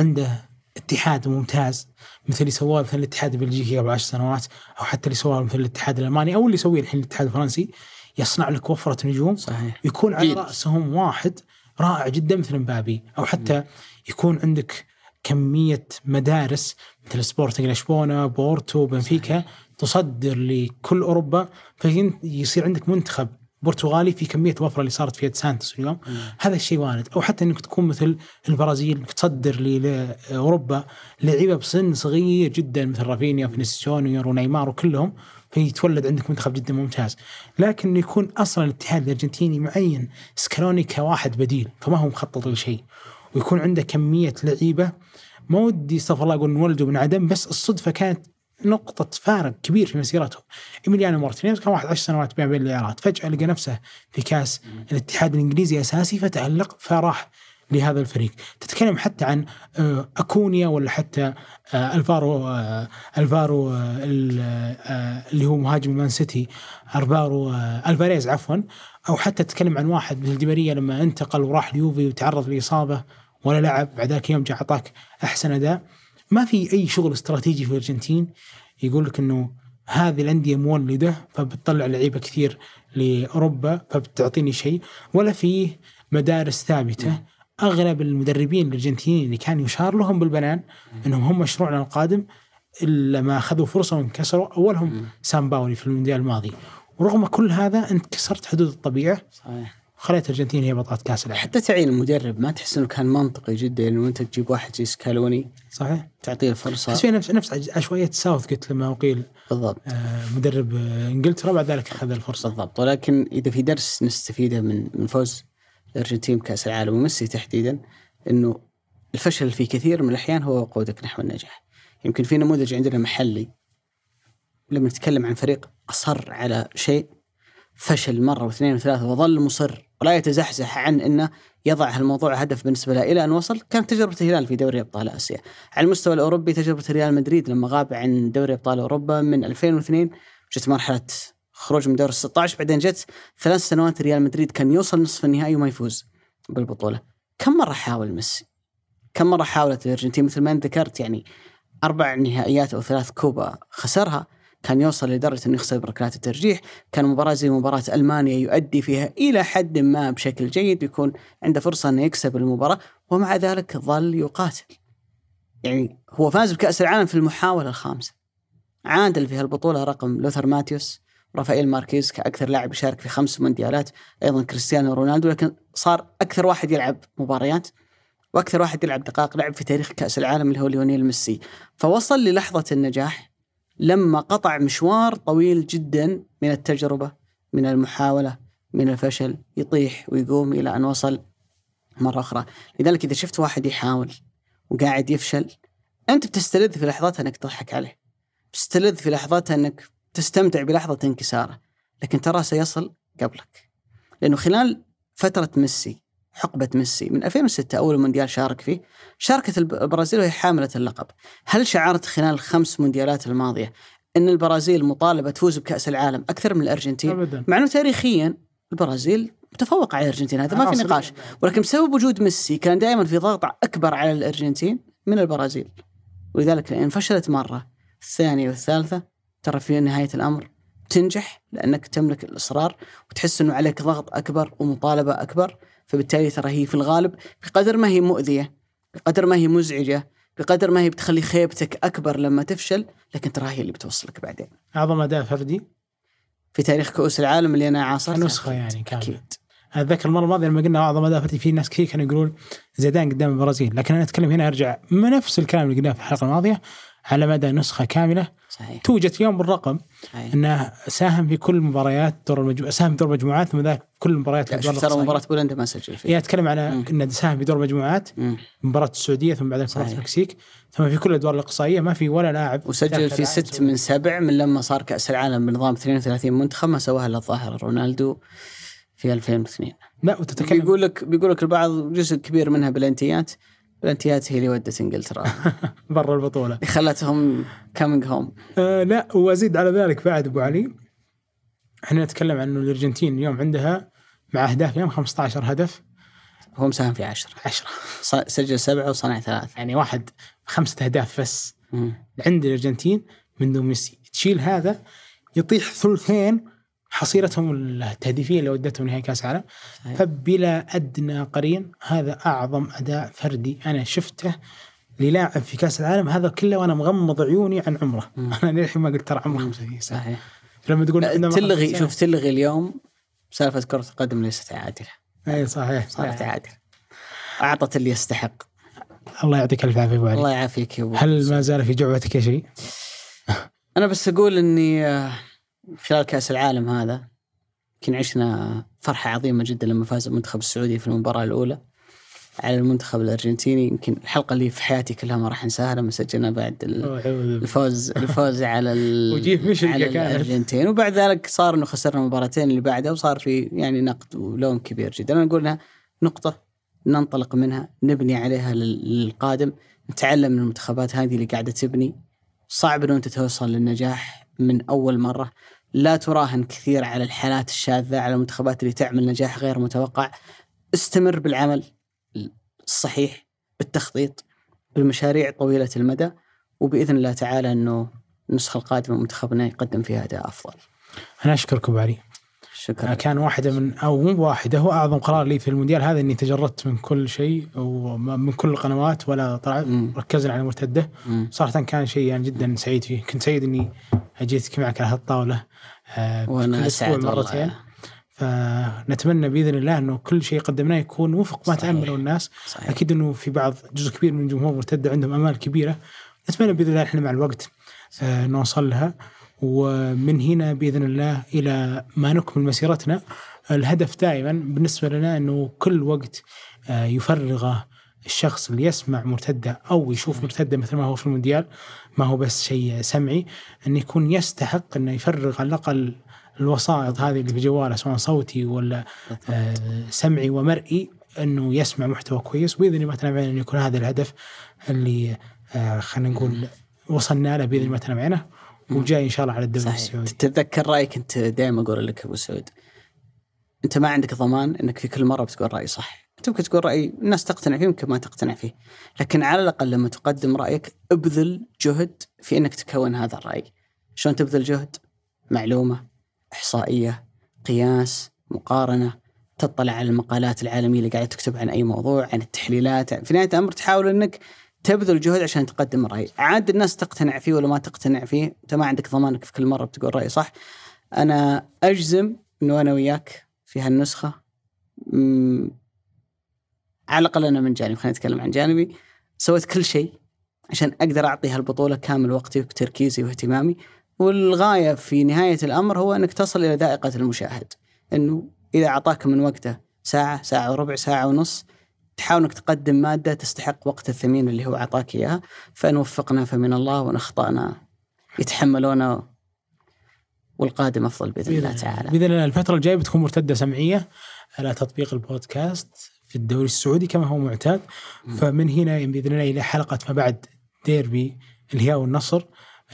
عنده اتحاد ممتاز مثل اللي سواه مثل الاتحاد البلجيكي قبل عشر سنوات أو حتى اللي سواه مثل الاتحاد الألماني أو اللي يسويه الحين الاتحاد الفرنسي. يصنع لك وفرة نجوم صحيح. يكون على. رأسهم واحد رائع جدا مثل مبابي أو حتى يكون عندك كمية مدارس مثل سبورتنج لشبونه بورتو بنفيكا تصدر لكل أوروبا. فيصير عندك منتخب برتغالي في كمية وفرة اللي صارت في يد سانتوس اليوم. هذا الشيء وارد أو حتى إنك تكون مثل البرازيل إنك تصدر لاوروبا لعيبة بسن صغير جدا مثل رافينيا وفينيسيوس جونيور ونيمار وكلهم. فيتولد عندك منتخب جدا ممتاز. لكن يكون أصلا الاتحاد الأرجنتيني معين سكالوني كواحد بديل فما هو مخطط لشيء. ويكون عنده كمية لعيبة. ما ودي استغفر الله أقول انولدوا من عدم بس الصدفة كانت نقطة فارق كبير في مسيرتهم. إيميليانو مارتينيز كان واحد عشر سنوات بين بين الإعارات، فجأة لقى نفسه في كأس الاتحاد الإنجليزي أساسي فتألق فراح لهذا الفريق. تتكلم حتى عن آه، أكونيا ولا حتى آه، ألفارو آه، ألفارو ال- اللي هو مهاجم مان سيتي ألفارو ألفاريز عفوا. أو حتى تتكلم عن واحد مثل ديماريا لما انتقل وراح اليوفي وتعرض لإصابة ولا لعب بعد ذاك يوم جاء اعطاك أحسن أداء. ما في أي شغل استراتيجي في الأرجنتين يقول لك إنه هذه الأندية مولدة فبتطلع لعيبة كثير لأوروبا فبتعطيني شيء ولا في مدارس ثابتة. اغلب المدربين الأرجنتينيين اللي كان يشار لهم بالبنان إنهم هم مشروعنا القادم إلا ما أخذوا فرصة وانكسروا. أولهم. سام باولي في المونديال الماضي. ورغم كل هذا أنت كسرت حدود الطبيعة. صحيح. وخليت الارجنتين هي بطلة كأس العالم. حتى تعيين المدرب ما تحس إنه كان منطقي جدا. إنه أنت تجيب واحد زي سكالوني صحيح. تعطيه الفرصة. تحس نفس نفس عشوائيه ساوث جيت لما أقيل بالضبط. آه، مدرب إنجلترا بعد ذلك أخذ الفرصة. بالضبط. ولكن إذا في درس نستفيده من من فوز. الارجنتين بكاس العالم وميسي تحديدا إنه الفشل في كثير من الأحيان هو وقودك نحو النجاح. يمكن في نموذج عندنا محلي لما نتكلم عن فريق أصر على شيء فشل مرة واثنين وثلاثة وظل مصر ولا يتزحزح عن إنه يضع هالموضوع هدف بالنسبة له إلى أن وصل كانت تجربة الهلال في دوري أبطال آسيا. على المستوى الأوروبي تجربة ريال مدريد لما غاب عن دوري أبطال أوروبا من 2002 جت مرحلة خروج من دور ال 16 بعدين جت ثلاث سنوات ريال مدريد كان يوصل نصف النهائي وما يفوز بالبطولة. كم مرة حاول ميسي؟ كم مرة حاولت الأرجنتين مثل ما أنت ذكرت يعني أربع نهائيات أو ثلاث كوبا خسرها كان يوصل لدرجة أنه يخسر بركلات الترجيح، كان مباراة زي مباراة ألمانيا يؤدي فيها إلى حد ما بشكل جيد يكون عنده فرصة أنه يكسب المباراة ومع ذلك ظل يقاتل. يعني هو فاز بكأس العالم في المحاولة الخامسة. عادل في هالبطولة رقم لوثر ماتيوس رافائيل ماركيز كأكثر لاعب يشارك في خمس مونديالات أيضا كريستيانو رونالدو لكن صار أكثر واحد يلعب مباريات وأكثر واحد يلعب دقائق لعب في تاريخ كأس العالم اللي هو ليونيل ميسي. فوصل للحظة النجاح لما قطع مشوار طويل جدا من التجربة من المحاولة من الفشل يطيح ويقوم إلى أن وصل مرة أخرى. لذلك إذا شفت واحد يحاول وقاعد يفشل أنت بتستلذ في لحظتها إنك تضحك عليه بتستلذ في لحظتها إنك تستمتع بلحظة انكساره لكن ترى سيصل قبلك. لأنه خلال فترة ميسي حقبة ميسي من 2006 أول مونديال شارك فيه شاركت الب- البرازيل وهي حاملة اللقب. هل شعرت خلال الخمس مونديالات الماضية إن البرازيل مطالبة تفوز بكأس العالم أكثر من الأرجنتين؟ ابدا. مع أنه تاريخيا البرازيل متفوق على الأرجنتين هذا ما في. نقاش. ولكن بسبب وجود ميسي كان دائما في ضغط أكبر على الأرجنتين من البرازيل. ولذلك إن فشلت مرة الثانية والثالثة ترى في نهاية الأمر تنجح لأنك تملك الإصرار وتحس إنه عليك ضغط أكبر ومطالبة أكبر. فبالتالي ترى هي في الغالب بقدر ما هي مؤذية بقدر ما هي مزعجة بقدر ما هي بتخلي خيبتك أكبر لما تفشل لكن ترى هي اللي بتوصلك بعدين. أعظم أداء فردي؟ في تاريخ كؤوس العالم اللي أنا عاصرتها نسخة يعني كاملة. أكيد. أتذكر المرة الماضية لما قلنا أعظم أداء فردي في ناس كثير كانوا يقولون زيدان قدام البرازيل لكن أنا أتكلم هنا أرجع من نفس الكلام اللي قلناه في الحلقة الماضية. على مدى نسخة كاملة صحيح توجت اليوم بالرقم صحيح أنه ساهم في كل مباريات دور المجموعات ساهم في دور المجموعات ثم ذاك كل شوف ترى. مباراة بولندا ما سجل فيها يعني أتكلم على. إنه ساهم في دور المجموعات. مباراة السعودية ثم بعدين مباراة. المكسيك ثم في كل الادوار الأقصائية ما في ولا لاعب وسجل في ست. من سبع من لما صار كأس العالم بنظام 32 منتخب ما سواها إلا الظاهر رونالدو في 2002 لا وتتكلم بيقول لك بيقول لك البعض جزء كبير منها penalty ات penalty ات هي اللي ودت إنجلترا. (laughs) برا البطولة. خلتهم coming home آه لا وأزيد على ذلك بعد أبو علي. إحنا نتكلم عن إنه الأرجنتين اليوم عندها مع أهداف اليوم 15 هدف. هو مساهم في 10 10 (laughs) سجل سبعة وصنع ثلاث يعني واحد خمسة أهداف بس. عند الأرجنتين من دون ميسي. تشيل هذا يطيح ثلثين حصيلتهم التهديفية اللي ودتهم نهائي كأس العالم. فبلا أدنى قرين هذا أعظم أداء فردي أنا شفته للاعب في كأس العالم هذا كله وأنا مغمض عيوني عن عمره. مم. أنا للحين ما قلت ترى عمره. 35 سنه صحيح. لما تقول تلغي 35 شوف تلغي اليوم سالفة كرة القدم ليست عادلة. اي صحيح صارت صحيح. عادلة. أعطت اللي يستحق. الله يعطيك ألف عافية أبو علي. الله يعافيك يا أبو هل ما زال في جعبتك شيء؟ أنا بس أقول إني آه، خلال كأس العالم هذا يمكن عشنا فرحة عظيمة جدا لما فاز المنتخب السعودي في المباراة الأولى على المنتخب الأرجنتيني. يمكن الحلقة اللي في حياتي كلها ما راح أنساها لما سجلنا بعد. الفوز الفوز على (laughs) على كانت. الأرجنتين. وبعد ذلك صار إنه خسرنا المباراتين اللي بعدها وصار في يعني نقد ولوم كبير جدا. أنا أقول إنها نقطة ننطلق منها نبني عليها لل- للقادم. نتعلم من المنتخبات هذه اللي قاعدة تبني. صعب إنه أنت توصل للنجاح. من أول مرة. لا تراهن كثير على الحالات الشاذة على المنتخبات اللي تعمل نجاح غير متوقع. استمر بالعمل الصحيح بالتخطيط بالمشاريع طويلة المدى وبإذن الله تعالى إنه النسخة القادمة منتخبنا يقدم فيها أداء أفضل. أنا اشكرك ابو علي. شكرا. كان واحدة من أو مو واحدة هو أعظم قرار لي في المونديال هذا إني تجردت من كل شيء ومن كل القنوات ولا طلعت. ركزنا على المرتده. صراحة كان شيء يعني جدا سعيد فيه. كنت سعيد إني جيتك معك على هالطاولة آه، وأنا اسعد مرتين. فنتمنى بإذن الله إنه كل شيء قدمناه يكون وفق ما. تامله الناس. صحيح. أكيد إنه في بعض جزء كبير من الجمهور مرتدة عندهم امال كبيرة. نتمنى بإذن الله إحنا مع الوقت آه، نوصل لها. ومن هنا بإذن الله إلى ما نكمل مسيرتنا. الهدف دائما بالنسبة لنا إنه كل وقت آه، يفرغه الشخص اللي يسمع مرتدة أو يشوف مرتدة مثل ما هو في المونديال ما هو بس شيء سمعي انه يكون يستحق إنه يفرغ على الأقل الوسائط هذه اللي في جواله سواء صوتي ولا آه، سمعي ومرئي إنه يسمع محتوى كويس. باذن الله تنبعنا انه يكون هذا الهدف اللي آه، خلينا نقول وصلنا له بإذن الله تنبعنا وجاي إن شاء الله على الدوري صحيح. السعودي. تتذكر رأيك أنت دائما أقول لك أبو سعود؟ أنت ما عندك ضمان إنك في كل مرة بتقول رأي صح. أنت ممكن تقول رأي الناس تقتنع فيه ممكن ما تقتنع فيه. لكن على الأقل لما تقدم رأيك ابذل جهد في إنك تكون هذا الرأي. شلون تبذل جهد؟ معلومة إحصائية قياس مقارنة. تطلع على المقالات العالمية اللي قاعدة تكتب عن أي موضوع عن التحليلات. في نهاية الأمر تحاول إنك تبذل جهد عشان تقدم راي عاد الناس تقتنع فيه ولا ما تقتنع فيه؟ أنت ما عندك ضمانك في كل مرة بتقول رأي صح؟ أنا أجزم إنه أنا وياك في هالنسخة. مم، على الأقل أنا من جانب خلينا نتكلم عن جانبي. سويت كل شيء عشان أقدر أعطي هالبطولة كامل وقتي وتركيزي واهتمامي. والغاية في نهاية الأمر هو أنك تصل إلى ذائقة المشاهد. إنه إذا أعطاك من وقته ساعة ساعة وربع ساعة ونص تحاول إنك تقدم مادة تستحق وقت الثمين اللي هو أعطاك إياها فإن وفقنا فمن الله وإن أخطأنا يتحملونه والقادم أفضل بإذن الله تعالى. بإذن الله الفترة الجاية بتكون مرتدة سمعية على تطبيق البودكاست في الدوري السعودي كما هو معتاد. فمن هنا بإذن الله إلى حلقة ما بعد ديربي الهياء والنصر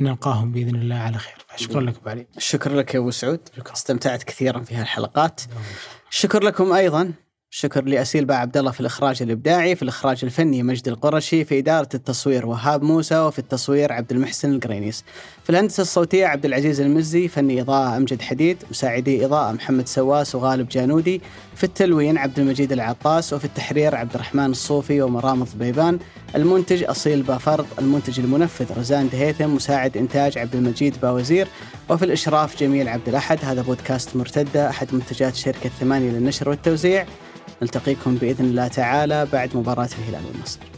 نلقاهم بإذن الله على خير. شكرا لك أبو علي. شكرا لك يا أبو سعود. استمتعت كثيرا في هالحلقات. شكر لكم أيضا. شكر لاسيل باع عبد الله في الإخراج الإبداعي في الإخراج الفني مجد القرشي في إدارة التصوير وهاب موسى وفي التصوير عبد المحسن القرينيس. في الهندسة الصوتية عبد العزيز المزي فني إضاءة أمجد حديد مساعدي إضاءة محمد سواس وغالب جانودي. في التلوين عبد المجيد العطاس وفي التحرير عبد الرحمن الصوفي ومرام الضبيبان المنتج أصيل بافرض المنتج المنفذ رزان دهيثم مساعد إنتاج عبد المجيد باوزير وفي الإشراف جميل عبد الأحد هذا بودكاست مرتدة أحد منتجات شركة ثمانية للنشر والتوزيع. نلتقيكم بإذن الله تعالى بعد مباراة الهلال والنصر.